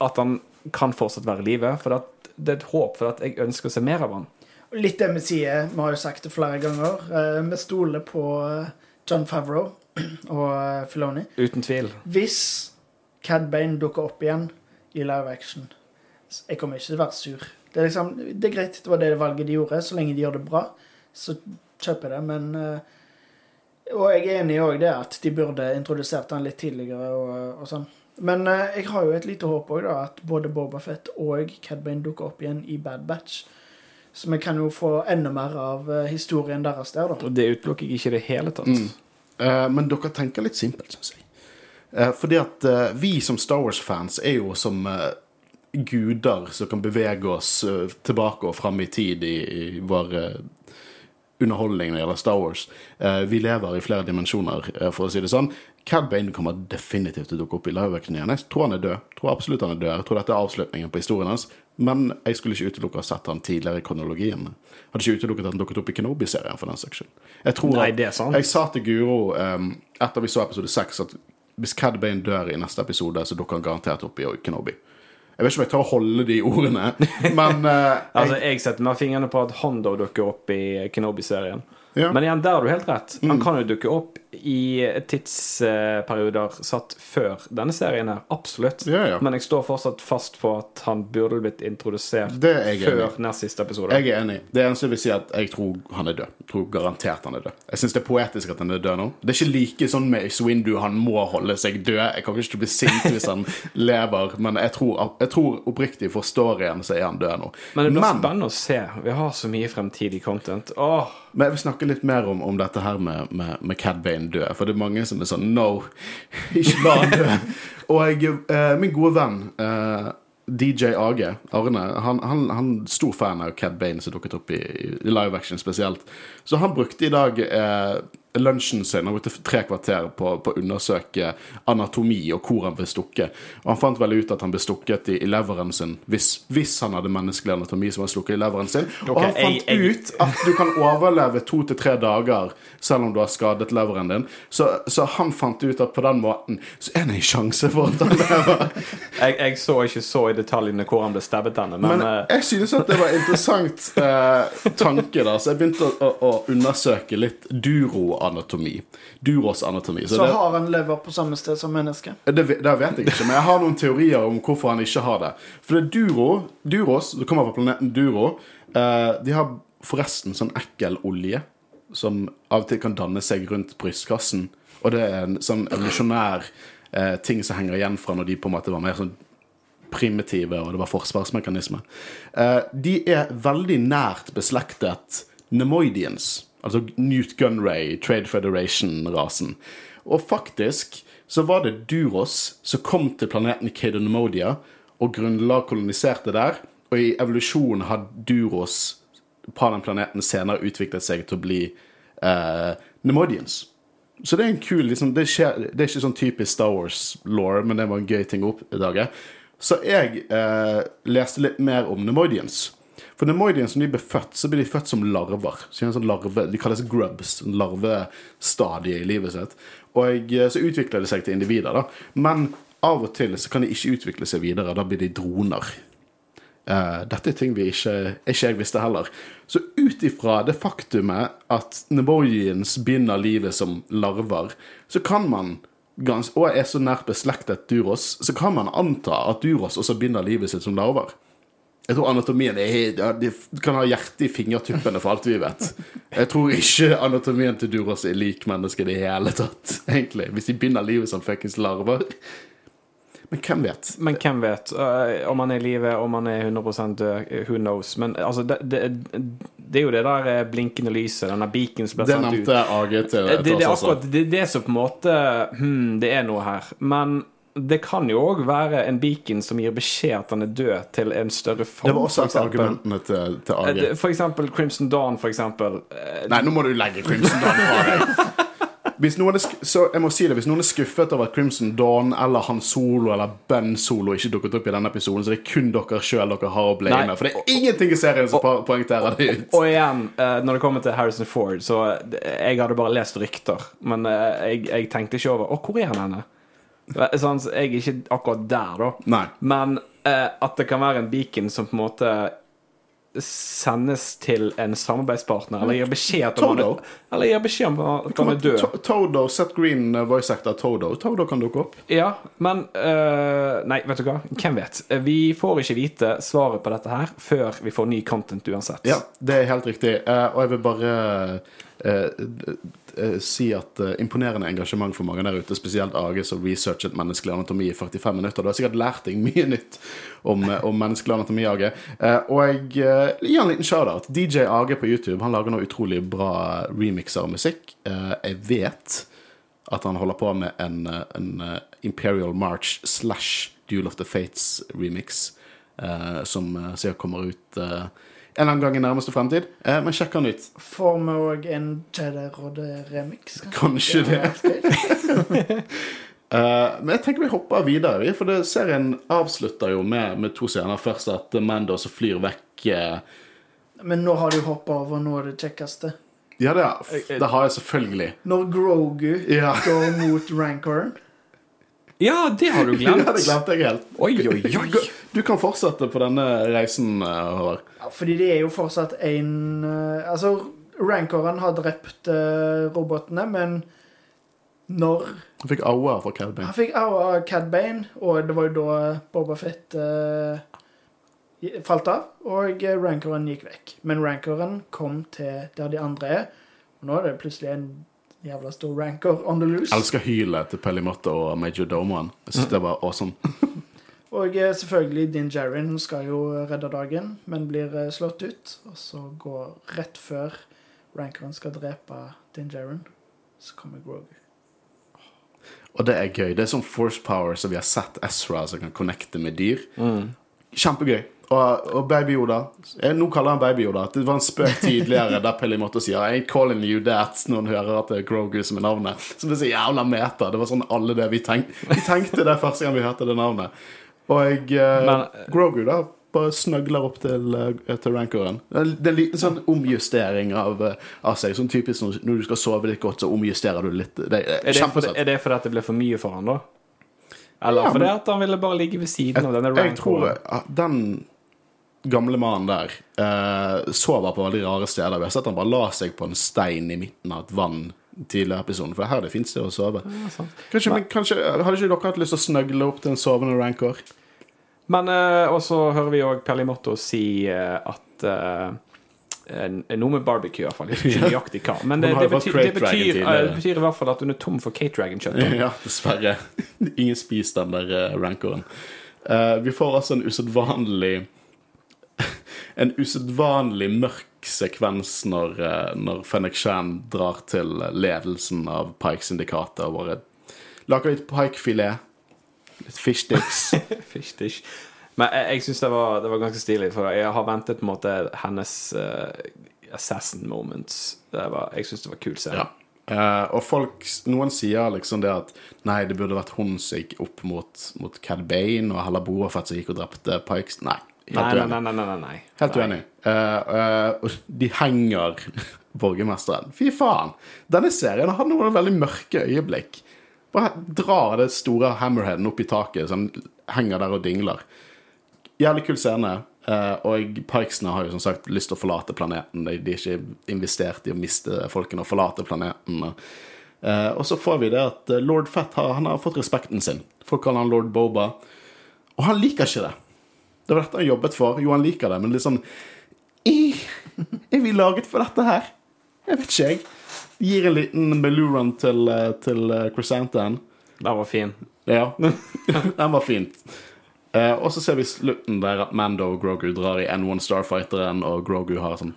at han kan fortsatt være i live. For det er et håp for at jeg ønsker å se mer av han. Litt det vi sier, vi har jo sagt det flere ganger. eh, Vi stoler på eh, John Favreau og eh, Filoni. Uten tvil. Hvis Cad Bane dukker opp igjen i live action, jeg kommer ikke til å være sur. Det er, liksom, det er greit, det var det valget de gjorde. Så lenge de gjør det bra, så kjøper jeg det. Men eh, Og jeg er enig i det at de burde introdusert den litt tidligere og, og sånn. Men eh, jeg har jo et lite håp òg, da, at både Boba Fett og Cad Bane dukker opp igjen i Bad Batch. Så vi kan jo få enda mer av eh, historien deres der, da. Og det utelukker jeg ikke i det hele tatt. Mm. Uh, men dere tenker litt simpelt, syns jeg. Eh, fordi at eh, vi som Star Wars-fans er jo som eh, guder som kan bevege oss tilbake og fram i tid i, i vår underholdning når det gjelder Star Wars. Vi lever i flere dimensjoner, for å si det sånn. Cad Bane kommer definitivt til å dukke opp i live-action igjen. Jeg tror han er død. Jeg tror absolutt han er død. Jeg tror dette er avslutningen på historien hans. Men jeg skulle ikke utelukke å ha sett han tidligere i kronologien. Jeg hadde ikke utelukket at han dukket opp i Kenobi-serien, for den saks skyld. Jeg tror Nei, det er sant. Jeg sa til Guro um, etter vi så episode seks, at hvis Cad Bane dør i neste episode, så dukker han garantert opp i Kenobi. Jeg vet ikke om jeg tør å holde de ordene, men eh, Altså, Jeg setter meg fingrene på at Hondo dukker opp i Kenobi-serien. Ja. Men igjen, der har du helt rett. Han kan jo dukke opp i tidsperioder satt før denne serien her. Absolutt. Ja, ja. Men jeg står fortsatt fast på at han burde blitt introdusert er før nest siste episode. Jeg er enig. Det eneste jeg vil si, er at jeg tror han er død. Jeg tror garantert han er død. Jeg syns det er poetisk at han er død nå. Det er ikke like sånn med Ace Windu, han må holde seg død. Jeg kommer ikke bli sint hvis han lever, men jeg tror, jeg tror oppriktig for storyen så er han død nå. Men det blir spennende å se. Vi har så mye fremtidig content. Åh, Men jeg vil snakke litt mer om, om dette her med, med, med Cad Bane død. For det er mange som er sånn No, ikke la han dø. Og jeg, eh, min gode venn eh, DJ Age, Arne, han, han, han stor fan av Cad Bane som dukket opp i, i live action spesielt. Så han brukte i dag eh, lunsjen sin, han brukte tre kvarter på, på å undersøke anatomi og hvor han ble stukket. Og han fant vel ut at han ble stukket i, i leveren sin hvis, hvis han hadde menneskelig anatomi som var stukket i leveren sin. og han fant jeg- jeg- ut at du kan overleve to til tre dager selv om du har skadet leveren din. Så, så han fant ut at på den måten så er det en sjanse for at han lever. jeg, jeg så ikke så i detaljene hvor han ble stabbet henne, men, Men eh, jeg synes at det var interessant eh, tanke, da, så jeg begynte å, å, å undersøke litt duroanatomi. Duros anatomi. Så, Så det, har han lever på samme sted som menneske. det, det vet jeg ikke, men jeg har noen teorier om hvorfor han ikke har det. For det er Duro, Duros, som kommer fra planeten Duro, eh, de har forresten sånn ekkel olje som av og til kan danne seg rundt brystkassen. Og det er en sånn evolusjonær eh, ting som henger igjen fra når de på en måte var mer sånn primitive, og det var forsvarsmekanisme. Eh, de er veldig nært beslektet Nemoidians, altså Newt Gunray, Trade Federation-rasen. Og faktisk så var det Duros som kom til planeten Cadonemodia og grunnla koloniserte der. Og i evolusjonen har Duros på den planeten senere utviklet seg til å bli eh, Nemodians. Så det er en kul liksom, det, skjer, det er ikke sånn typisk Star Wars-law, men det var en gøy ting å oppdage. Så jeg eh, leste litt mer om Nemoidians. For Nemoidians, når de ble født, så blir de født som larver. Så de, sånn larve, de kalles grubs, Larvestadiet i livet sitt. Og eh, så utvikler de seg til individer, da. Men av og til så kan de ikke utvikle seg videre. Da blir de droner. Uh, dette er ting vi ikke, ikke jeg visste heller. Så ut ifra det faktumet at Neboians begynner livet som larver, så kan man og er så nært beslektet Duros, så kan man anta at Duros også begynner livet sitt som larver. Jeg tror anatomien er ja, De kan ha hjertet i fingertuppene for alt vi vet. Jeg tror ikke anatomien til Duros er lik mennesket i det hele tatt, egentlig. Hvis de begynner livet som fuckings larver. Men hvem vet? Men hvem vet? Uh, om han er i live, om han er 100 død, eh, who knows? Men altså, det, det, det er jo det der eh, blinkende lyset, denne beacon som blir Det sendt ut. nevnte AG til Det, det, er akkurat det, det som på en måte hmm, Det er noe her. Men det kan jo òg være en beacon som gir beskjed at han er død, til en større form. Det var også et av argumentene til, til Eh, AG. For eksempel Crimson Dawn, for eksempel. Eh, Nei, nå må du legge Crimson Dawn fra deg. Hvis noen er si det, hvis noen er skuffet over at Crimson Dawn eller Han Solo eller Ben Solo ikke dukket opp i denne episoden, så det er kun dere sjøl dere har å blame. med For det er ingenting i serien som po- poengterer det ut. Og igjen, eh, når det kommer til Harrison Ford, så eh, jeg hadde bare lest rykter. Men eh, jeg, jeg tenkte ikke over Å, hvor er han henne? Eh, Sånn, så jeg er ikke akkurat der, da. Nei. Men eh, at det kan være en beacon som på en måte sendes til en samarbeidspartner, eller gir beskjed om han Todo. er, eller gir beskjed om at han er død. Todo, Seth Green, uh, voice actor Todo. Todo kan dukke opp. Ja, men eh, Nei, vet du hva? Hvem vet? Vi får ikke vite svaret på dette her før vi får ny content uansett. Ja, det er helt riktig. Eh, og jeg vil bare eh, eh, si at eh, imponerende engasjement for mange der ute, spesielt Age som researchet menneskelig anatomi i 45 minutter. Du har sikkert lært deg mye nytt om, eh, om menneskelig anatomi, Age. Eh, og jeg eh, gir en liten shout-out. DJ Age på YouTube Han lager nå utrolig bra remixer av musikk. Eh, jeg vet at han holder på med en, eh, en eh, Imperial March slash Duel of the Fates remix, eh, som eh, sikkert kommer ut eh, en eller annen gang i nærmeste fremtid. Eh, men sjekk han ut. Får vi òg en Jedi Rodde-remix? Kanskje det. uh, men jeg tenker vi hopper videre, for det, serien avslutter jo med, med to scener. Først at Mando så flyr vekk uh... Men nå har du hoppa over noe av det kjekkeste. Ja, det, det har jeg selvfølgelig. Når Grogu Ja. går mot Rancoren. Ja, det har du Ja, glemt. det glemte jeg helt. Oi, oi, oi. Du kan fortsette på denne reisen, eh, Håvard. Ja, fordi det er jo fortsatt en eh, Altså, Rancoren har drept uh, robotene, men når Han fikk aua fra Cad Bane. Han fikk aua av Cad Bane, og det var jo da Boba Fett uh, falt av, og Rancoren gikk vekk. Men Rancoren kom til der de andre er, og nå er det plutselig en jævla stor Rancor on the loose. Elsker hylet til Pelimoto og Major Domoen. Jeg synes det var awesome. Og eh, selvfølgelig Din Djarin skal jo redde dagen, men blir eh, slått ut. Og så går rett før Rancoren skal drepe Din Djarin, så kommer Grogu. Og det er gøy. Det er sånn force power som vi har sett Ezra som kan connecte med dyr. Kjempegøy. Og, og Baby Yoda jeg, Nå kaller han Baby Yoda. Det var en spøk tidligere der Pelimoto sier I ain't calling you that når hun hører at det er Grogu som er navnet. Som er så jævla meta. Det var sånn alle det vi tenkte. Vi tenkte det første gang vi hørte det navnet. Og eh, Men- Grogu da bare snøgler opp til, eh, til rancoren. Det er en liten sånn omjustering av, eh, av seg. Sånn typisk når, du skal sove litt godt, så omjusterer du litt. Det er Er det, for, er det fordi det ble for mye for han da? Eller Ja, fordi at han ville bare ligge ved siden av denne Jeg tror rancoren? den gamle mannen der eh, sover på veldig rare steder. Vi har sett han bare la seg på en stein i midten av et vann tidligere episoden. For er her det fins det å sove. Kanskje, men, kanskje, Hadde ikke dere hatt lyst til å snøgle opp til en sovende rancor? Men eh, Og så hører vi òg Perlimotto si eh, at eh, noe med barbecue, i hvert fall. Ikke nøyaktig hva. Men det, det, betyr, det, betyr, eh, det betyr i hvert fall at hun er tom for Kate Dragon-kjøtt. Ja, dessverre. Ingen spiser den der uh, rancoren. Uh, vi får altså en usedvanlig En usedvanlig mørk sekvens når, når Fennec Shan drar til ledelsen av Pike-syndikatet og bare lager litt pikefilet. Litt fish sticks. Fish. Men jeg, jeg syns det, var- det var ganske stilig, for jeg har ventet på en måte hennes uh, assassin moments. Det var, jeg syns det var kul scene. Ja. Uh, og folk, noen sier liksom det at Nei, det burde vært hun som gikk opp mot, mot Cad Bane, og heller Boafett som gikk og drepte Pikes. Nei. Helt uenig. nei, nei, nei, nei. Helt uenig. Eh, og de henger borgermesteren. Fy faen! Denne serien har noen veldig mørke øyeblikk. Bare drar det store hammerheaden opp i taket, så han henger der og dingler. Jævlig kul scene. eh, og Pikesene har jo som sagt lyst til å forlate planeten. De, de er ikke investert i å miste folkene og forlate planeten. Eh, og så får vi det at eh, lord Fett har, han har fått respekten sin. Folk kaller han lord Boba. Og han liker ikke det. Det var dette han jobbet for. Jo, han liker det, men «Eh, Er vi laget for dette her? Jeg vet ikke, jeg. Gir en liten Beluran til, til eh, Den var fin. Ja, den var fint. Eh, og så ser vi slutten der at Mando og Grogu drar i N1 Starfighteren, og Grogu har sånn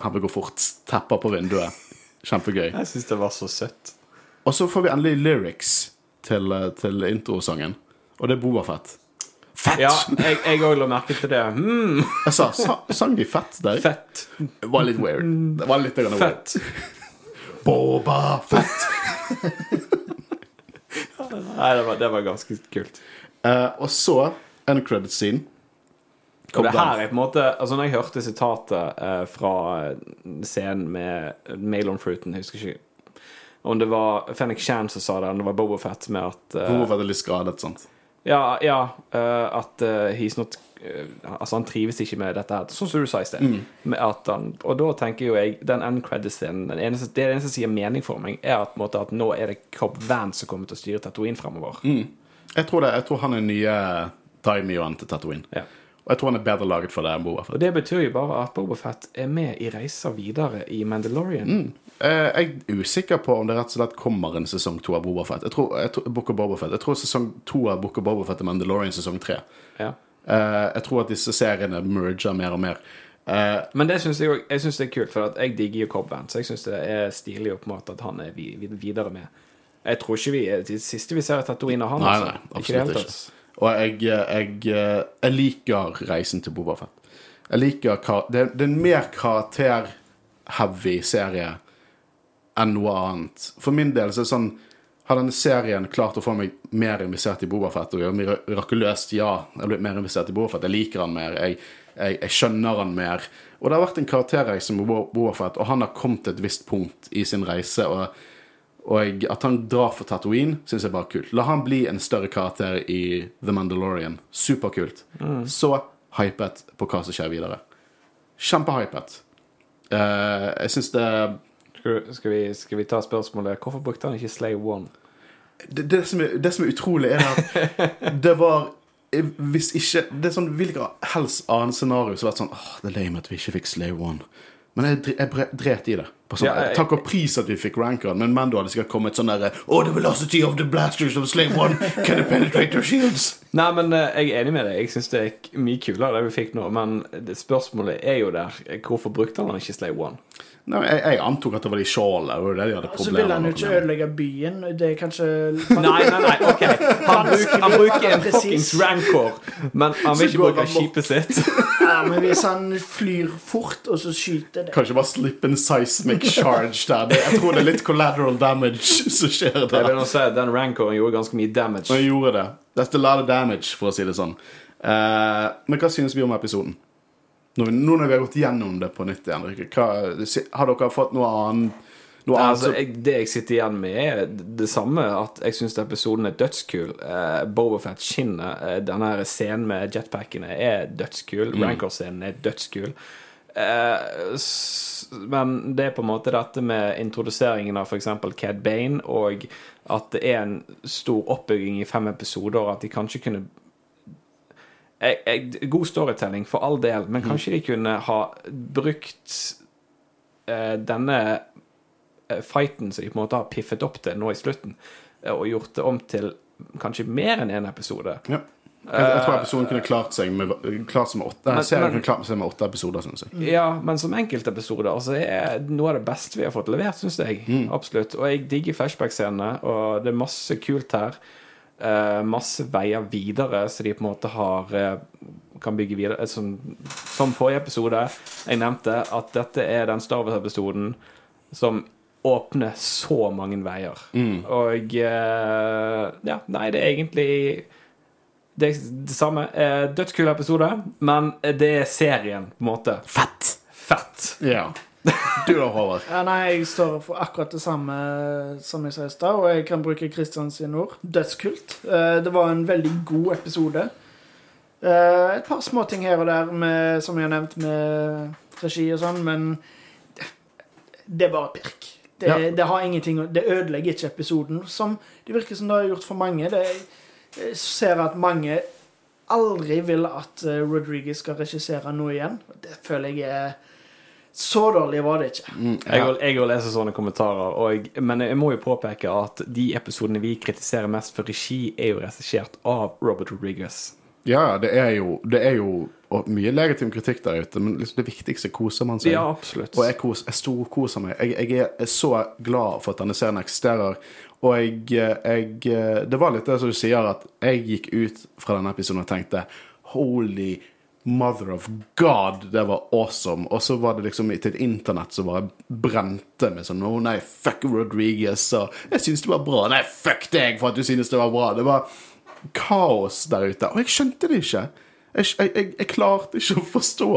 Han vil gå fort. Tepper på vinduet. Kjempegøy. Jeg syns det var så søtt. Og så får vi endelig lyrics til, eh, til introsangen, og det er Bobafett. Fett! Ja, jeg òg la merke til det. Mm, Jeg sa, sa sang de fett der? fett. Det var litt weird. Det var litt weird. Fett. Boba Fett. Nei, det var, det var ganske kult. Uh, og så en credit scene. Og det her er på en måte Altså Når jeg hørte sitatet eh, fra scenen med Malon Fruiten Jeg husker ikke om det var Fennik Shan som sa det, eller om det var Boba Fett med at eh, Boba Fett er litt skadet, sant? Ja, ja eh, at eh, he's not eh, Altså, han trives ikke med dette her. Sånn som du sa i sted. Med og da tenker jo jeg Den end credit-scenen Det eneste som sier mening for meg, er at, måte, at nå er det Cobb Vance som kommer til å styre Tatooine fremover. Jeg tror, det, jeg tror han er nye Daimyoen til Tatooine. Ja. Og jeg tror han er bedre laget for det enn Boba Fett. Og det betyr jo bare at Boba Fett er med i reiser videre i Mandalorian. Eh, jeg er usikker på om det rett og slett kommer en sesong to av Boba Fett. Jeg tror, jeg tror, Book Boba Fett. Jeg tror sesong to av Book of Boba Fett er Mandalorian sesong tre. Ja. Eh, jeg tror at disse seriene merger mer og mer. Eh, Men det synes jeg, også- jeg synes det er kult, for jeg digger jo Cobb Vance. Jeg syns det er stilig på en måte at han er vi, vi, videre med. Jeg tror ikke vi det siste vi ser er Tatooine av han. Nei, altså. nei, Ikke absolutt tatt. Og jeg, jeg, jeg liker reisen til Boba Fett. Jeg liker det, det er en mer karakter-heavy serie enn noe annet. For min del så er det sånn Har denne serien klart å få meg mer investert i Bobafett? Og gjøre meg mirakuløst, ja. Jeg har blitt mer investert i Bobafett. Jeg liker han mer. Jeg, jeg, jeg skjønner han mer. Og det har vært en karakterreise med Bo- Bobafett, og han har kommet til et visst punkt i sin reise. og og at han drar for Tatooine, syns jeg bare er kult. La han bli en større karakter i The Mandalorian. Superkult. Så hypet på hva som skjer videre. Kjempehypet. Uh, jeg syns det, Skal, vi, skal vi ta spørsmålet Hvorfor brukte han ikke Slay One? det det, som er, det som er utrolig, er at det var Hvis ikke Det er sånn hvilket helst annet scenario som har vært sånn Åh, det er lame at vi ikke fikk Slave One. Men jeg, jeg dret i det. Sånn, Ja, jeg- Takk og pris at vi fikk rankeren, men Mando hadde sikkert kommet sånn derre Oh, the velocity of the blasters of Slave One can penetrate their shields? Nei, men eh, jeg er enig med deg. Jeg syns det er mye kulere det vi fikk nå. Men spørsmålet er jo der. Hvorfor brukte han ikke Slave One? Nei, jeg, jeg antok at det var de skjolene. Det var det de hadde Og så vil han jo ikke ødelegge byen. Det er kanskje Nei, nei, nei, ok Han bruker, han bruker en Precis. fuckings rancor, men han vil ikke bruke han skipet sitt. Ja, men hvis han flyr fort, og så skyter det Kanskje bare slippe en seismic charge der. Jeg tror det er litt collateral damage som skjer der. Jeg vil nå si Den rancoren gjorde ganske mye damage. Og jeg gjorde det. That's a lot of damage, for å si det sånn. Uh, men hva synes vi om episoden? Nå, nå når vi har gått gjennom det på nytt igjen, hva, har dere fått noe annet? Noe annet Altså, jeg, det jeg sitter igjen med, er det samme. At jeg syns episoden er dødskul. Uh, Bobafett skinner. Uh, denne scenen med jetpackene er dødskul. Rancor-scenen er dødskul. Eh, men det er på en måte dette med introduseringen av f.eks. Cad Bane, og at det er en stor oppbygging i fem episoder, at de kanskje kunne jeg, jeg, God storytelling, for all del, men kanskje de kunne ha brukt eh, denne eh, fighten som de på en måte har piffet opp til nå i slutten, eh, og gjort det om til kanskje mer enn én en episode. Ja. Jeg, jeg tror episoden kunne klart seg med, klart seg med åtte, Men- serien kunne klart seg med åtte episoder, synes jeg. Ja, men som enkeltepisoder altså, er noe av det beste vi har fått levert, syns jeg. Absolutt. Og jeg digger flashback-scenene, og det er masse kult her. Eh, masse veier videre, så de på en måte har eh, kan bygge videre. Eh, Som, som forrige episode jeg nevnte, at dette er den Star Wars-episoden som åpner så mange veier. Og eh, ja, nei, det er egentlig det, det samme. Dødskul episode, men det er serien, på en måte. Fett! Fett. Ja. Du da, Håvard? Ja, nei, jeg står for akkurat det samme som jeg sa i stad, og jeg kan bruke Kristians ord. Dødskult. Eh, Det var en veldig god episode. Eh, Et par småting her og der med, som jeg har nevnt, med regi og sånn, men det er bare pirk. Det, Ja. det har ingenting Det ødelegger ikke episoden, som det virker som det har gjort for mange. Det, jeg ser at mange aldri vil at eh, Rodriguez skal regissere noe igjen. Det føler jeg er Så dårlig var det ikke. Mm, Jeg ja. jeg òg leser sånne kommentarer, og, men jeg må jo påpeke at de episodene vi kritiserer mest for regi, er jo regissert av Robert Rodriguez. ja, det er jo, det er jo og mye legitim kritikk der ute, men liksom det viktigste koser man seg. Ja, absolutt. Og jeg, kos, jeg storkoser meg. Jeg, jeg er så glad for at denne serien eksisterer. Og jeg, jeg Det var litt det som du sier, at jeg gikk ut fra denne episoden og tenkte Holy mother of God, det var awesome. Og så var det liksom til et internett som bare brente med sånn Å nei, fuck Rodriguez. Og jeg syns det var bra. Nei, fuck deg for at du synes det var bra. Det var kaos der ute. Og jeg skjønte det ikke. Jeg, jeg, jeg, jeg klarte ikke å forstå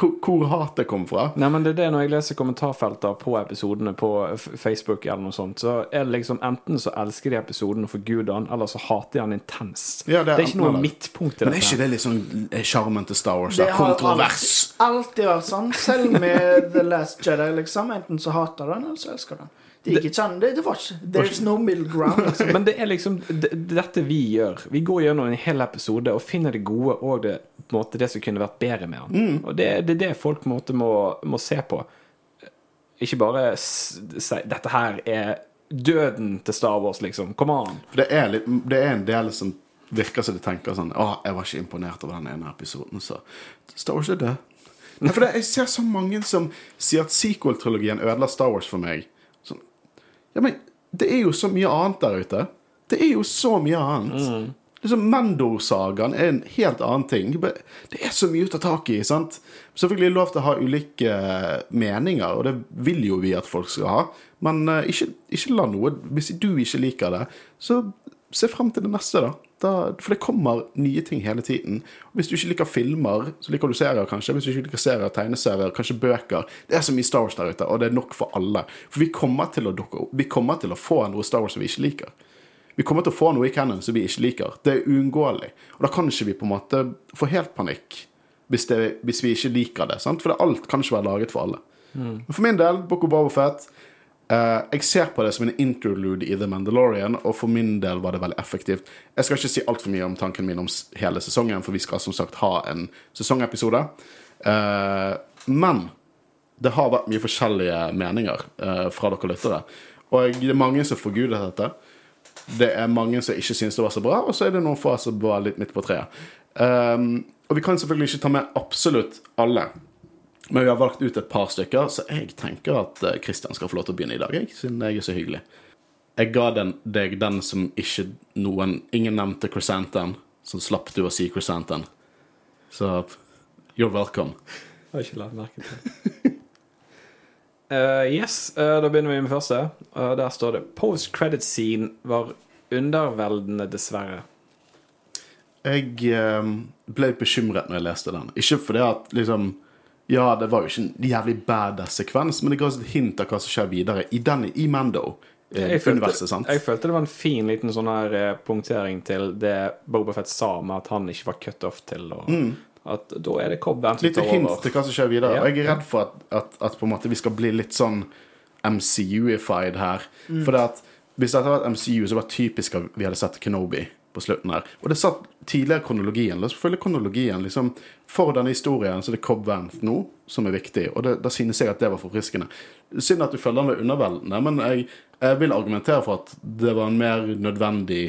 hvor, hvor hatet kom fra. Nei, men det er det når jeg leser kommentarfelter på episodene på Facebook, eller noe sånt, så er det liksom enten så elsker de episoden og forguder den, eller så hater de den intenst. Ja, det er det, er ikke noe midtpunkt i Men er ikke det litt sånn eh, sjarmen til Star Wars? Det da? har Kontrovers. alltid, alltid vært sånn. Selv med The Last Jedi, liksom. Enten så hater du den, eller så elsker du den. Det ikke sånn Det, det var ikke There's no middle ground. Liksom. Men det er liksom det, dette vi gjør. Vi går gjennom en hel episode og finner det gode og det, på måte, det som kunne vært bedre med den. Mm. Og det, det er det folk måte må, må se på. Ikke bare si 'dette her er døden til Star Wars', liksom. Come on. For det er, litt, det er en del som virker som de tenker sånn Å, jeg var ikke imponert over den ene episoden, så Star Wars er død. Nei, for det, jeg ser så mange som sier at sequel-trilogien ødela Star Wars for meg. Ja, men det er jo så mye annet der ute. Det er jo så mye annet. liksom Mendor-sagaen er en helt annen ting. Det er så mye å ta tak i. sant? Selvfølgelig er det lov til å ha ulike meninger, og det vil jo vi at folk skal ha. Men uh, ikke, ikke, la noe Hvis du ikke liker det, så se frem til det neste, da. da. For det kommer nye ting hele tiden. Hvis du ikke liker filmer, så liker du serier, kanskje. Hvis du ikke liker serier, tegneserier, kanskje bøker. Det er så mye Star Wars der ute, og det er nok for alle. For vi kommer til å, vi kommer til å få noe Star Wars som vi ikke liker. Vi kommer til å få noe i canon som vi ikke liker. Det er uunngåelig. Og da kan ikke vi på en måte få helt panikk hvis, det, hvis vi ikke liker det. Sant? For det, alt kan ikke være laget for alle. Mm. Men for min del, Boko of Bobafett Uh, jeg ser på det som en interlude i The Mandalorian, og for min del var det veldig effektivt. Jeg skal ikke si altfor mye om tanken min om hele sesongen, for vi skal som sagt ha en sesongepisode. Uh, men det har vært mye forskjellige meninger uh, fra dere lyttere. Og det er mange som forguder dette. Det er mange som ikke syns det var så bra, og så er det noen få som var litt midt på treet. Og vi kan selvfølgelig ikke ta med absolutt alle. Men vi har valgt ut et par stykker, så jeg tenker at Kristian eh, skal få lov til å begynne i dag, jeg, siden jeg er så hyggelig. Jeg ga den, deg den som ikke noen Ingen nevnte Chrysanthemum, så slapp du å si Chrysanthemum. Så you're welcome. Jeg har ikke lagt merke til uh, Yes, uh, da begynner vi med første. Uh, der står det 'Post credit scene var underveldende, dessverre'. Jeg ble bekymret når jeg leste den. Ikke fordi at liksom ja, det var jo ikke en jævlig badass sekvens, men det ga oss et hint av hva som skjer videre i den i Mando. Eh, jeg følte, sant? jeg følte det var en fin liten sånn her eh, punktering til det Bobafett sa med at han ikke var cut off til. Og mm. At da er det Cobb Litt hint til hva som skjer videre. Ja. Og jeg er redd for at, at, at, på en måte vi skal bli litt sånn MCU-ified her. Mm. For det at hvis dette hadde vært MCU, så var det typisk at vi hadde sett Kenobi på slutten her. Og det satt tidligere kronologien. La oss følge kronologien. liksom For denne historien så er det Cobb Vanth nå som er viktig, og det, da synes jeg at det var forfriskende. Synd at du følger den ved underveldende, men jeg, jeg, vil argumentere for at det var en mer nødvendig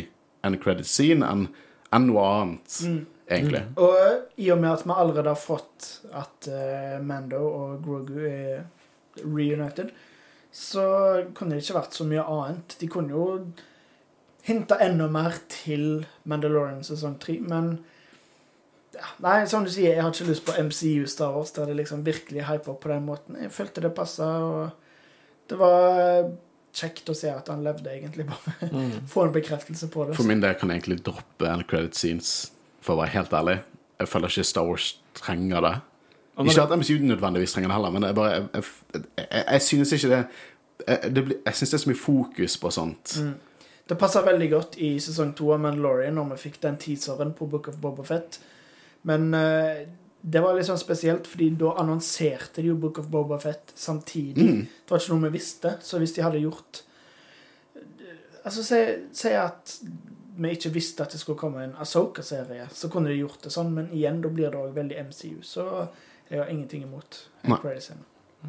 end credit scene enn en noe annet, mm. egentlig. Mm. Og i og med at vi allerede har fått at uh, Mando og Grogu er reunited, så kunne det ikke vært så mye annet. De kunne jo hinta enda mer til Mandalorian sesong tre, men ja, Nei, som du sier, jeg har ikke lyst på MCU Star Wars, der det liksom virkelig hyper på den måten. Jeg følte det passa, og det var kjekt å se at han levde, egentlig. Bare mm. få en bekreftelse på det. For min del kan jeg egentlig droppe end credit scenes, for å være helt ærlig. Jeg føler ikke Star Wars trenger det. Ikke at MCU nødvendigvis trenger det heller, men jeg bare Jeg, jeg, jeg, jeg synes ikke det Jeg, det blir, jeg synes det er så mye fokus på sånt. Mm. Det passa veldig godt i sesong to av Mandalorian når vi fikk den teaseren på Book of Bobafett. Men uh, det var litt sånn spesielt, fordi da annonserte de jo Book of Bobafett samtidig. Mm. Det var ikke noe vi visste, så hvis de hadde gjort Altså, si, si at vi ikke visste at det skulle komme en Asoka-serie, så kunne de gjort det sånn, men igjen, da blir det òg veldig MCU, så jeg har ingenting imot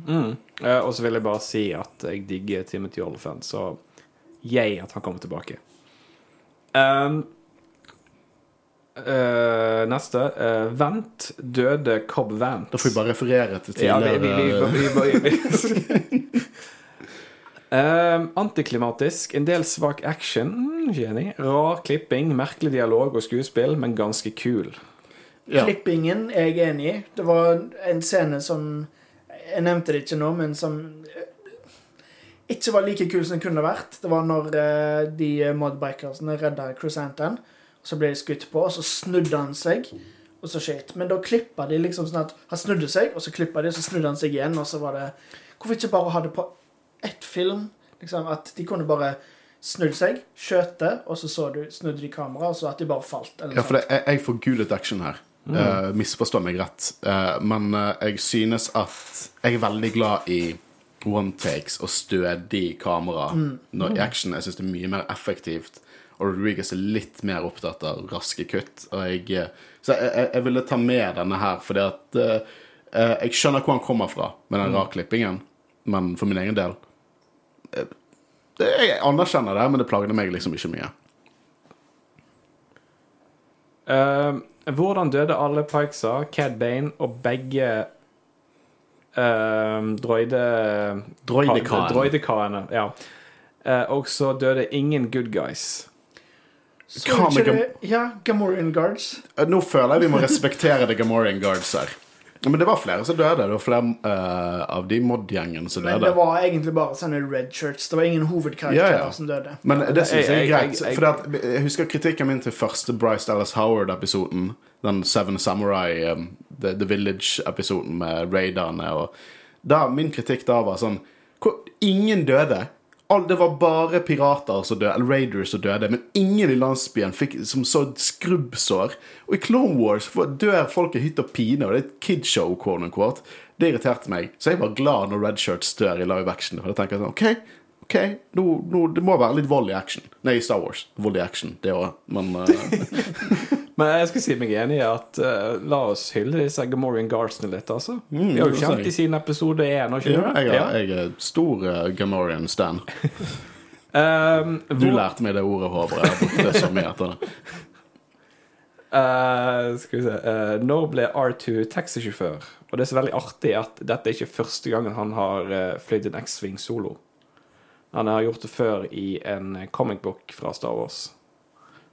Mm. Uh, og så vil jeg bare si at jeg digger Timothy Olyphant, så yay at han kommer tilbake. Um, uh, neste. Uh, Vent døde Cobb Vent. Da får vi bare referere til tidligere ja, um, Antiklimatisk. En del svak action. Geni. Rar klipping, merkelig dialog og skuespill, men ganske kul. Ja. Klippingen er jeg enig i. Det var en scene som Jeg nevnte det ikke nå, men som ikke var like kul som den kunne vært. Det var når uh, de modbikersene redda Chrysanthemum. Så ble de skutt på, og så snudde han seg, og så shit. Men da klippa de liksom sånn at han snudde seg, og så klippa de, og så snudde han seg igjen, og så var det Hvorfor ikke bare ha det på ett film? Liksom At de kunne bare snudd seg, skjøte, og så, så du, snudde de kameraet, og så at de bare falt. ja, for det, jeg, jeg får gulet action her. Mm. Uh, misforstå meg rett. Uh, men uh, jeg synes at Jeg er veldig glad i one takes og stødig kamera mm. når i action. Jeg syns det er mye mer effektivt. Og Rodriguez er litt mer opptatt av raske kutt. Og jeg, eh, så jeg, jeg, ville ta med denne her, fordi at uh, Jeg skjønner hvor han kommer fra med den mm. rakklippingen, men for min egen del uh, Jeg anerkjenner det, men det plagde meg liksom ikke mye. Uh, hvordan døde alle Pikesa, Cad Bane og begge uh, droide... Droidekaene. Droidekaene, ja. Uh, og så døde ingen good guys. Så Hva med ikke Gam det, ja, Gamorian Guards. Uh, Nå føler jeg vi må respektere The Gamorian Guards her. Ja, Men det var flere som døde. Det var flere uh, av de mod-gjengene som døde. Men det var egentlig bare sånne red shirts. Det var ingen hovedkarakterer Ja, ja. som døde. Men det syns jeg er greit. For at, jeg husker kritikken min til første Bryce Dallas Howard-episoden. Den Seven Samurai, um, The, The Village-episoden med raiderne. Og da, min kritikk da var sånn hvor, Ingen døde. Det var bare pirater som døde, eller raiders som døde, men ingen i landsbyen fikk, som så skrubbsår. Og i Clone Wars dør folk i hytt og pine, og det er et kidshow. Det irriterte meg. Så jeg var glad når Red Shirts dør i live action. For da tenker jeg sånn, OK, ok, nå, nå, det må være litt vold i action. Nei, Star Wars. Vold i action, det òg. Men uh... Men jeg skal si meg enig i at uh, la oss hylle disse Gamorian Guardsene litt, altså. Vi har jo kjent dem de siden episode én, ja, jeg, ja. jeg er stor uh, Gamorian-stan. Um, Du hvor- lærte meg det ordet, Håvard. Jeg har brukt det så mye etter det. Uh, skal vi se uh, Når ble R2 taxisjåfør? Og det er så veldig artig at dette er ikke første gangen han har uh, fløyet en X-Swing solo. Han har gjort det før i en comic book fra Star Wars.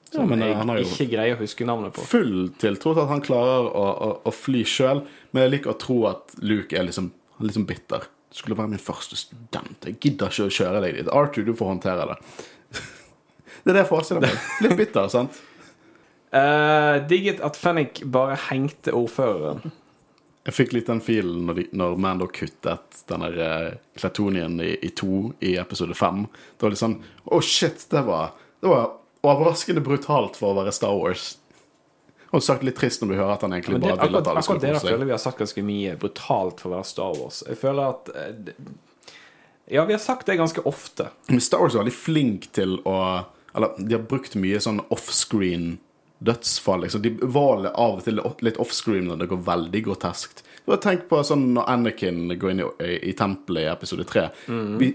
Som men, eh, jeg ikke greier å huske navnet på. full tiltro til at han klarer å, å, å fly sjøl, men jeg liker å tro at Luke er liksom, liksom bitter. Du skulle være min første student. Jeg gidder ikke å kjøre deg dit. Arthur, du får håndtere det. Det er det jeg forestiller meg. Litt bitter, sant? Uh, digget at Fennik bare hengte ordføreren. Jeg fikk litt den filen når, de, når Mando kuttet den der uh, Kletonien i, i to i episode fem. Det var litt sånn Å, oh, shit, det var, det var overraskende brutalt for å være Star Wars. Og sagt litt trist når du hører at han egentlig bare ville akkurat, at alle akkurat det skulle kose seg. føler vi har sagt ganske mye brutalt for å være Star Wars. Jeg føler at eh, Ja, vi har sagt det ganske ofte. Men Star Wars er veldig flink til å Eller de har brukt mye sånn offscreen dødsfall. Liksom. De valget av og til litt offscreen når det går veldig groteskt. Bare tenk på sånn når Anakin går inn i, i, i tempelet i episode tre. Vi,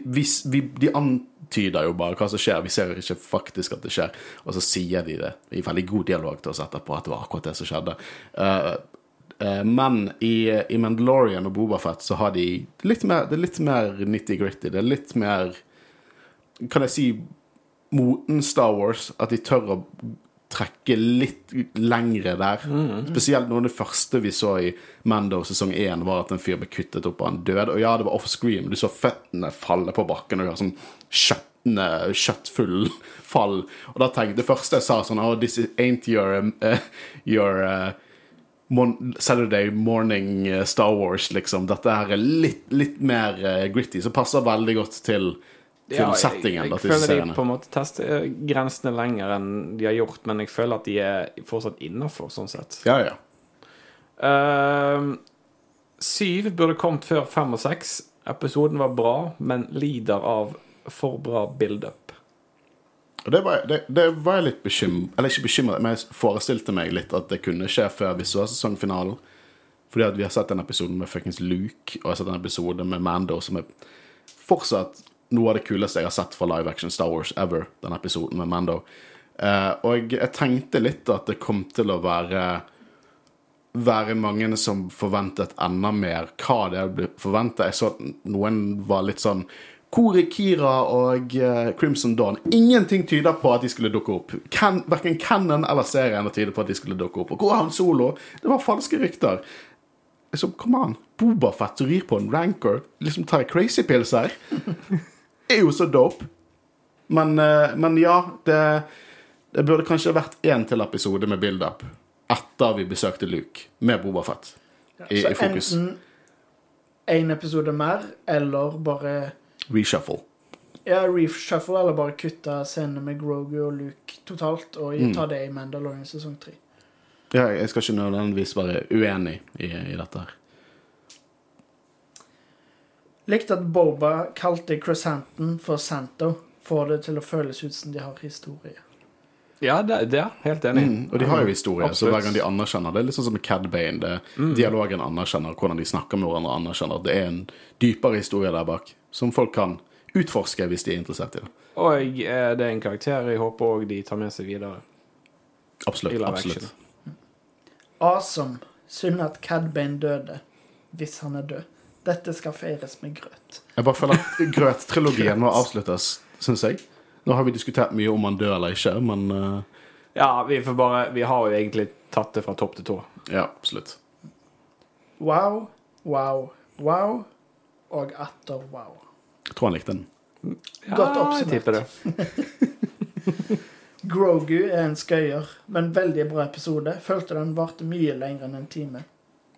de antyder jo bare hva som skjer, vi ser ikke faktisk at det skjer. Og så sier de det i veldig god dialog til oss etterpå at det var akkurat det som skjedde. Uh, uh, men i, i Mandalorian og Bobafett så har de litt mer, det er litt mer nitty-gritty. Det er litt mer Kan jeg si moten Star Wars, at de tør å trekke litt lengre der. Spesielt noe av det første vi så i Mando sesong 1, var at en fyr ble kuttet opp av en død. Og ja, det var off-screen, du så føttene falle på bakken og gjøre sånn kjøttende, kjøttfull fall. Og da tenkte det første jeg sa sånn Oh, this ain't your, eh, your uh, mon Saturday morning eh, Star Wars, liksom. Dette her er litt, litt mer uh, gritty, så passer veldig godt til, til Ja, jeg, settingen. jeg, jeg føler de på en måte tester eh, grensene lenger enn de har gjort, men jeg føler at de er fortsatt innafor, sånn sett. Ja, ja. Uh, syv burde kommet før fem og seks. Episoden var bra, men lider av for bra build-up. Og det var, det, det var jeg litt bekymret Eller ikke bekymret, men jeg forestilte meg litt at det kunne skje før vi så sesongfinalen. Fordi at vi har sett en episode med fuckings Luke, og jeg har sett en episode med Mando, som er fortsatt noe av det kuleste jeg har sett fra live action Star Wars ever. Den episoden med Mando. Uh, og jeg tenkte litt at det kom til å være være mange som forventet enda mer hva det ble forventa. Jeg så at noen var litt sånn Hvor er Kira og uh, Crimson Dawn? Ingenting tyder på at de skulle dukke opp. Ken, verken Cannon eller serien tyder på at de skulle dukke opp. Og hvor er han Solo? Det var falske rykter. Så, kom an. Bobafett rir på en rancor. Liksom tar jeg crazy pills her. Er jo så dope. Men, eh, men ja, det, det burde kanskje vært én til episode med build-up etter vi besøkte Luke, med Bobafett i, Så i fokus. enten én episode mer, eller bare Reshuffle. ja, reshuffle, eller bare kutte scenene med Grogu og Luke totalt, og Mm. ta det i Mandalorian sesong tre. Ja, jeg skal ikke nødvendigvis være uenig i, i dette her. Likte at Boba kalte Chrysanthemum for Santo. Får det til å føles ut som de har historie. Ja, det, det er helt enig. Mm, og de har jo historie, så hver gang de anerkjenner Det er litt sånn som med Cad Bane. Det, Dialogen anerkjenner hvordan de snakker med hverandre. anerkjenner at Det er en dypere historie der bak, som folk kan utforske hvis de er interessert i det. Og eh, det er en karakter jeg håper òg de tar med seg videre. Absolutt. absolutt. action. Awesome. Synd at Cad Bane døde. Hvis han er død. Dette skal feires med grøt. Jeg bare føler at Grøt-trilogien må avsluttes, syns jeg. Nå har vi diskutert mye om han dør eller ikke, men uh... Ja, vi får bare Vi har jo egentlig tatt det fra topp til tå. Ja, absolutt. Wow, wow, wow og atter wow. Jeg tror han likte den. Ja, Godt jeg oppsummert. tipper det. Grogu er en skøyer, men veldig bra episode. Følte den varte mye lenger enn en time.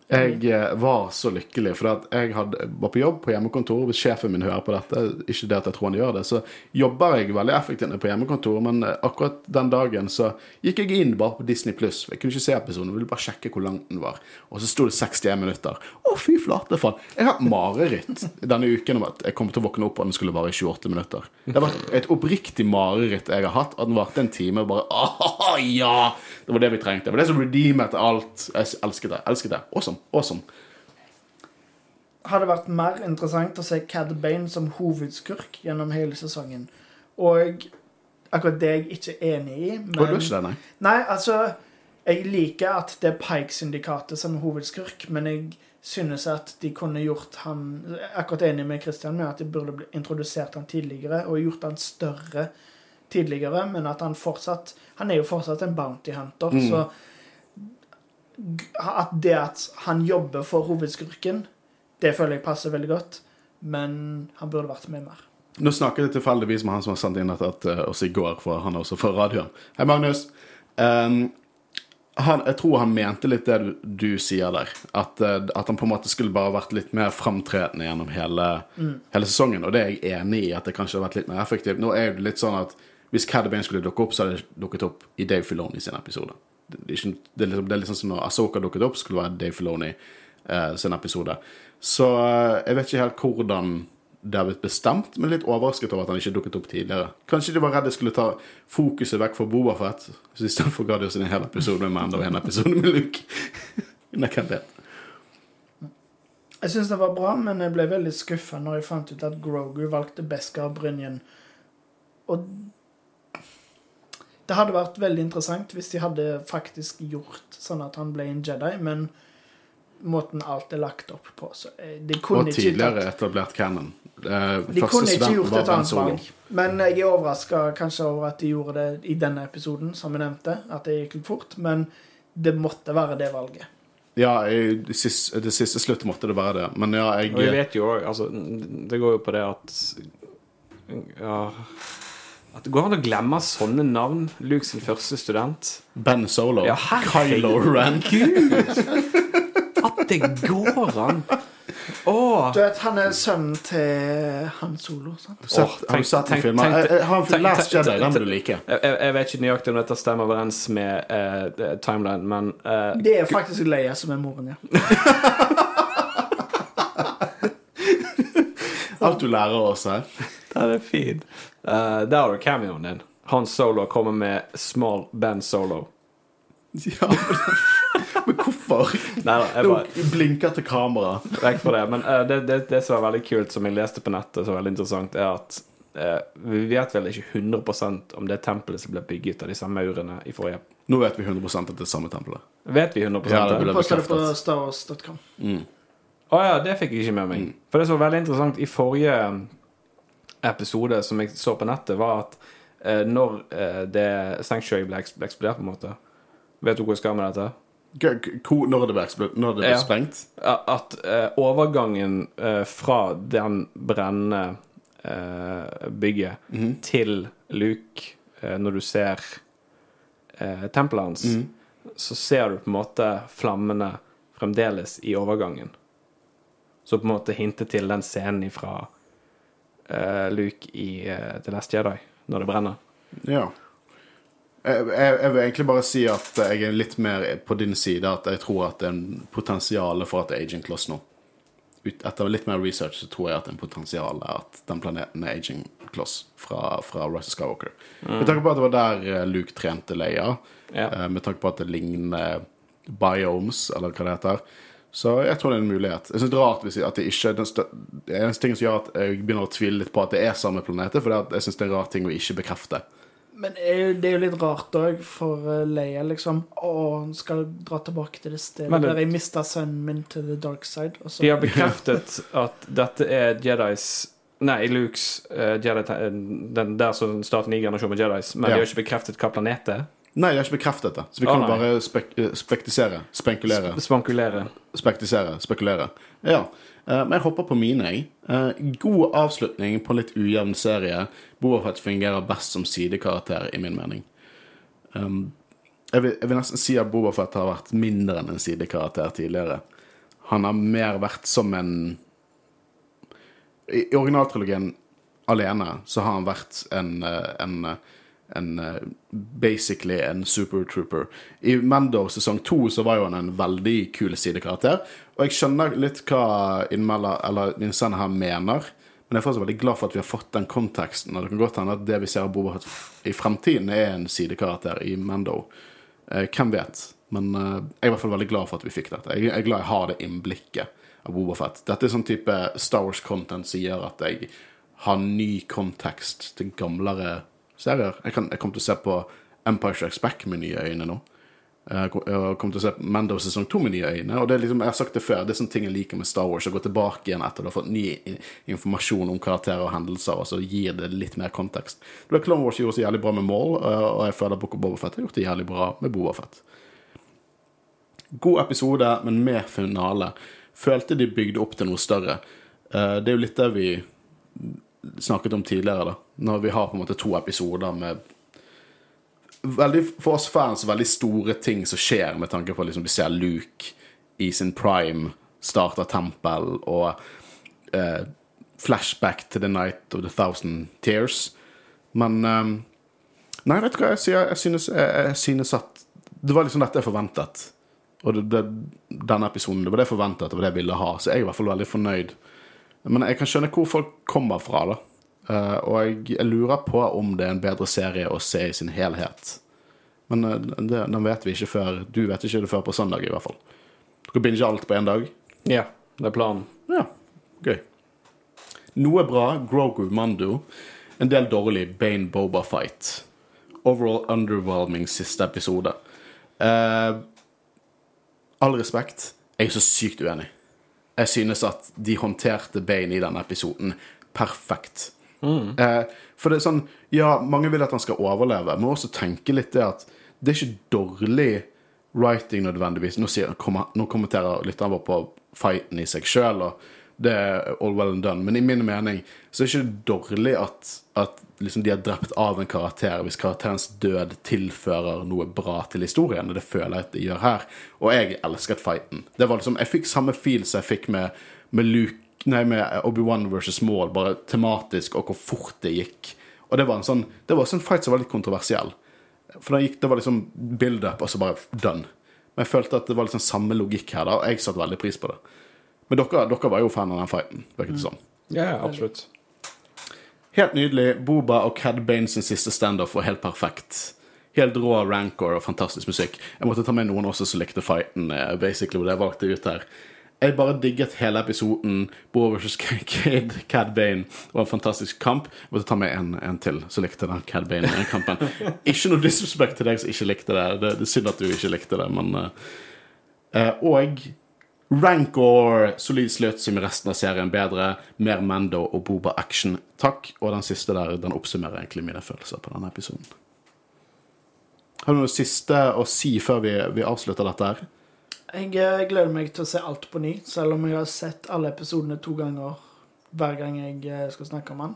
Jeg eh, var så lykkelig, for jeg hadde, var på jobb på hjemmekontor. Hvis sjefen min hører på dette, ikke det at jeg tror han gjør det, så jobber jeg veldig effektivt på hjemmekontor. Men eh, akkurat den dagen så gikk jeg inn bare på Disney Pluss. Jeg kunne ikke se episoden, ville bare sjekke hvor lang den var. Og så sto det 61 minutter. Å, fy flate, faen. Jeg har mareritt denne uken om at jeg kommer til å våkne opp og den skulle vare i 28 minutter. Det har vært et oppriktig mareritt jeg har hatt. At den varte en time. og Bare ah, ja! Det var det vi trengte. Det var det som redeemet alt. Jeg elsket det. elsket det. Awesome. Awesome. Hadde vært mer interessant å se Cad Bane som hovedskurk gjennom hele sesongen. Og akkurat det er jeg ikke enig i. Og du er ikke det, nei? Nei, altså Jeg liker at det er Pike-syndikatet som er hovedskurk, men jeg synes at de kunne gjort han Akkurat enig med Christian med at de burde introdusert han tidligere og gjort han større tidligere, men at han fortsatt Han er jo fortsatt en bounty hunter, Mm. så at det at han jobber for hovedskurken, det føler jeg passer veldig godt, men han burde vært med mer. Nå snakker jeg tilfeldigvis med han som har sendt inn dette til oss i går, for han er også fra radioen. Hei, Magnus. Um, han, jeg tror han mente litt det du, du sier der. At, eh, at han på en måte skulle bare vært litt mer framtredende gjennom hele, hele sesongen. Og det er jeg enig i, at det kanskje har vært litt mer effektivt. Nå er det litt sånn at hvis Cad skulle dukke opp, så hadde det dukket opp i Dave Filoni sin episode. Det, det, det, liksom, det er liksom som når Asoka dukket opp, skulle være Dave Filoni eh, sin episode. Så eh, jeg vet ikke helt hvordan det har blitt bestemt, men litt overrasket over at han ikke dukket opp tidligere. Kanskje de var redd det skulle ta fokuset vekk fra Bobafett, så istedenfor ga de oss en hel episode med og en episode med Luke. Nei, hvem. Jeg syns det var bra, men jeg ble veldig skuffa når jeg fant ut at Grogu valgte Beskar Brynjen. Og det hadde vært veldig interessant hvis de hadde faktisk gjort sånn at han ble en Jedi, men måten alt er lagt opp på så eh, De kunne Og ikke tidligere tatt, etablert canon. Eh, de kunne ikke gjort et annet valg. Men jeg er overraska kanskje over at de gjorde det i denne episoden, som jeg nevnte. At det gikk litt fort. Men det måtte være det valget. Ja, i det siste, det siste sluttet måtte det være det. Men ja, jeg Og jeg vet jo òg altså, Det går jo på det at Ja At det går an å glemme sånne navn. Luke sin første student. Ben Solo. Ja. Kylo Ren. At det går an! Oh. Du vet, han er sønnen til Han Solo. sant? Sett, Åh, har du sett den tenk- filmen? tenk- Last Jedi, den du like. Jeg, jeg jeg vet ikke nøyaktig om dette stemmer overens med uh, timeline, men uh, Det er faktisk Leia som er moren, ja. Alt du lærer oss her. Den er fin. Uh, der har du cameoen din. Hans Solo kommer med Small Band Solo. Ja, men hvorfor? Nei da, jeg bare blinker til kamera. vekk fra det. Men uh, det, det, det som er veldig kult, som jeg leste på nettet, som er veldig interessant, er at uh, vi vet vel ikke 100% om det tempelet som ble bygget av disse maurene i forrige Nå vet vi 100% at det er samme tempelet. Vet vi 100 Ja, det ble bekreftet. det på bekreftet. starwars.com. Å ja, det fikk jeg ikke med meg. For det som var veldig interessant i forrige episode som jeg så på nettet, var at eh, når eh, det Sanctuary ble, eks- ble eksplodert, på en måte Vet du hvor jeg skal med dette? K- k- hvor- Når det ble, eksplod- når det ble Ja. sprengt? At eh, overgangen eh, fra den brennende eh, bygget Mhm. til Luke, eh, når du ser eh, tempelet hans, Mhm. så ser du på en måte flammene fremdeles i overgangen. Så på en måte Hintet til den scenen ifra Luke i uh, The Last Jedi, når det brenner. Ja. Jeg, jeg, jeg vil egentlig bare si at jeg er litt mer på din side, at jeg tror at det er en potensial for at Agent Kloss nå. Etter litt mer research så tror jeg at det er en potensial at den planeten er Agent Kloss fra, fra Rise Skywalker. Skywalker. Med tanke på at det var der eh, Luke trente Leia, Ja. eh, med tanke på at det ligner biomes, eller hva det heter. Så jeg tror det er en mulighet. Jeg synes det er rart hvis jeg- at det ikke den stø- Det en ting som gjør at jeg begynner å tvile litt på at det er samme planete, for er jeg syns det er en rar ting å ikke bekrefte. Men er det er jo litt rart òg for eh, Leia, liksom. Å, hun skal dra tilbake til det stedet det- der jeg mista sønnen min til the dark side. Og så De har bekreftet at dette er Jedis Nei, Lukes uh, Jedi, den, der som starter ny generasjon med Jedis, men Ja. de har ikke bekreftet hva planet det er. Nei, de har ikke bekreftet det. Så vi kan nei. bare spek eh, spektisere. Spenkulere. Spankulere. Spektisere. Spekulere. Ja. Eh, Men jeg hopper på mine, jeg. Eh, God avslutning på en litt ujevn serie. Bobafett fungerer best som sidekarakter, i min mening. Um, jeg, vil, jeg vil nesten si at Bobafett har vært mindre enn en sidekarakter tidligere. Han har mer vært som en I, originaltrilogien alene så har han vært en, en, en eh, Basically en supertrooper. I Mando sesong to så var jo han en veldig kul sidekarakter. Og jeg skjønner litt hva innmelder, eller Vincent her mener. Men jeg er fortsatt veldig glad for at vi har fått den konteksten. Og det kan godt hende at det vi ser av Boba i fremtiden, er en sidekarakter i Mando. Eh, hvem vet? Men eh, jeg er i hvert fall veldig glad for at vi fikk dette. Jeg er glad jeg har det innblikket av Boba Fett. Dette er sånn type Star Wars-content som gjør at jeg har ny kontekst til gamlere serier. Jeg, kan, jeg kommer til å se på Empire Strikes Back med nye øyne nå. Jeg kom- kommer til å se Mando sesong to med nye øyne. Og det er liksom, Jeg har sagt det før, det er sånne ting jeg liker med Star Wars. Å gå tilbake igjen etter du har fått ny informasjon om karakterer og hendelser, og så gir det litt mer kontekst. Det Clone Wars gjorde så jævlig bra med Maul, og jeg føler Book of Boba Fett har gjort det jævlig bra med Boba Fett. God episode, men med finale. Følte de bygde opp til noe større. Eh, Det er jo litt det vi snakket om tidligere, da. Når vi har på en måte to episoder med veldig, For oss fans veldig store ting som skjer, med tanke på liksom vi ser Luke i sin prime starte tempel, og eh, flashback til the night of the thousand tears. Men eh, Nei, vet du hva jeg sier? Jeg synes, jeg, jeg synes at det var liksom dette jeg forventet. Og det, det, denne episoden, det var det jeg forventet, det var det jeg ville ha. Så jeg er i hvert fall veldig fornøyd. Men jeg kan skjønne hvor folk kommer fra, da. Eh, og jeg, jeg lurer på om det er en bedre serie å se i sin helhet. Men uh, det, den vet vi ikke før Du vet ikke det før på søndag, i hvert fall. Du kan binge alt på én dag. Ja, det er planen. Ja, gøy. Noe bra, Grogu Mando. En del dårlig, Bane Boba Fight. Overall underwhelming siste episode. Uh, all respekt, jeg er så sykt uenig. Jeg synes at de håndterte Bane i denne episoden perfekt. Eh, for det er sånn Ja, mange vil at han skal overleve, men også tenke litt det at det er ikke dårlig writing nødvendigvis. Nå, sier, nå kommenterer lytteren vår på fighten i seg sjøl, og det er all well and done. Men i min mening så er det ikke dårlig at, at liksom de har drept av en karakter hvis karakterens død tilfører noe bra til historien. Det føler jeg at de gjør her. Og jeg elsket fighten. Det var liksom, Jeg fikk samme feel som jeg fikk med, med Luke Nei, med Obi-Wan versus Maul, bare tematisk, og hvor fort det gikk. Og det var en sånn Det var også en fight som var litt kontroversiell. For det, gikk, det var liksom build-up, og så bare done. Men jeg følte at det var liksom samme logikk her, da, og jeg satte veldig pris på det. Men dere, dere var jo fan av den fighten, virket det som. Ja, ja, absolutt. Helt nydelig. Boba og Cad Bane sin siste standoff var helt perfekt. Helt rå rancor og fantastisk musikk. Jeg måtte ta med noen også som likte fighten. basically, basically, det jeg valgte ut her. Jeg bare digget hele episoden. Bo versus Cade, Cad Bane var en fantastisk kamp. Jeg måtte ta med en, en til som likte den Cad Bane-kampen. ikke noe disrespect til deg som ikke likte det. Det, det er synd at du ikke likte det, men uh, Og Rancor, solid slutt som i resten av serien bedre. Mer Mando og Boba action. Takk. Og den siste der, den oppsummerer egentlig mine følelser på denne episoden. Har du noe siste å si før vi, vi avslutter dette her? Jeg eh, gleder meg til å se alt på ny, selv om jeg har sett alle episodene to ganger hver gang jeg eh, skal snakke om den.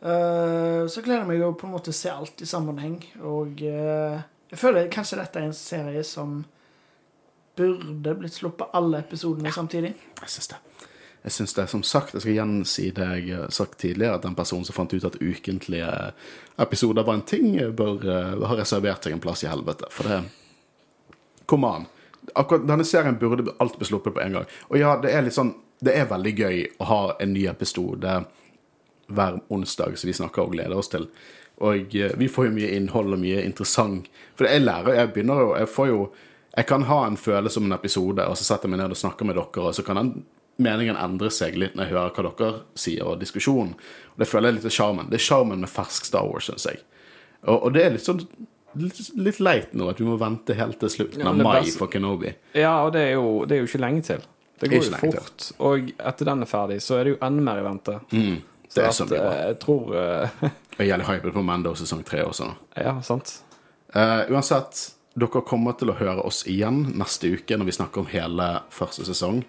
Eh, Så gleder jeg meg å på en måte se alt i sammenheng, og jeg føler kanskje dette er en serie som burde blitt sluppet alle episodene samtidig. Jeg syns det. Jeg syns det, som sagt, jeg skal gjensi det jeg har sagt tidligere, at den personen som fant ut at ukentlige episoder var en ting, bør ha reservert seg en plass i helvete. For det Kom an. Akkurat denne serien burde alt bli sluppet på en gang. Og ja, det er litt sånn Det er veldig gøy å ha en ny episode hver onsdag som vi snakker og gleder oss til. Og eh, vi får jo mye innhold og mye interessant. For jeg lærer Jeg begynner jo Jeg får jo Jeg kan ha en følelse om en episode, og så setter jeg meg ned og snakker med dere, og så kan den meningen endre seg litt når jeg hører hva dere sier, og diskusjonen. Og det føler jeg litt av sjarmen. Det er sjarmen med fersk Star Wars, syns jeg. Og, og det er litt sånn litt, leit nå at vi må vente helt til slutten Ja, av men mai for Kenobi. Ja, og det er jo, det er jo ikke lenge til. Det går jo fort. til. Og etter den er ferdig, så er det jo enda mer i vente. Mm, det er at, så mye bra. eh, Jeg tror uh, Jeg er jævlig hypet på Mando sesong tre også. Ja, sant. Uh, uansett, dere kommer til å høre oss igjen neste uke når vi snakker om hele første sesong.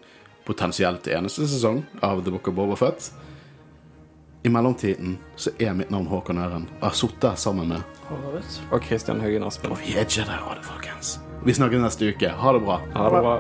Potensielt eneste sesong av The Book of Boba Fett. I mellomtiden så er mitt navn Håkon Øren. Og jeg har sittet her sammen med Håvard. Og Christian Haugen Aspen. Og vi er ikke der, folkens. Vi snakkes neste uke. Ha det bra. Ha det bra.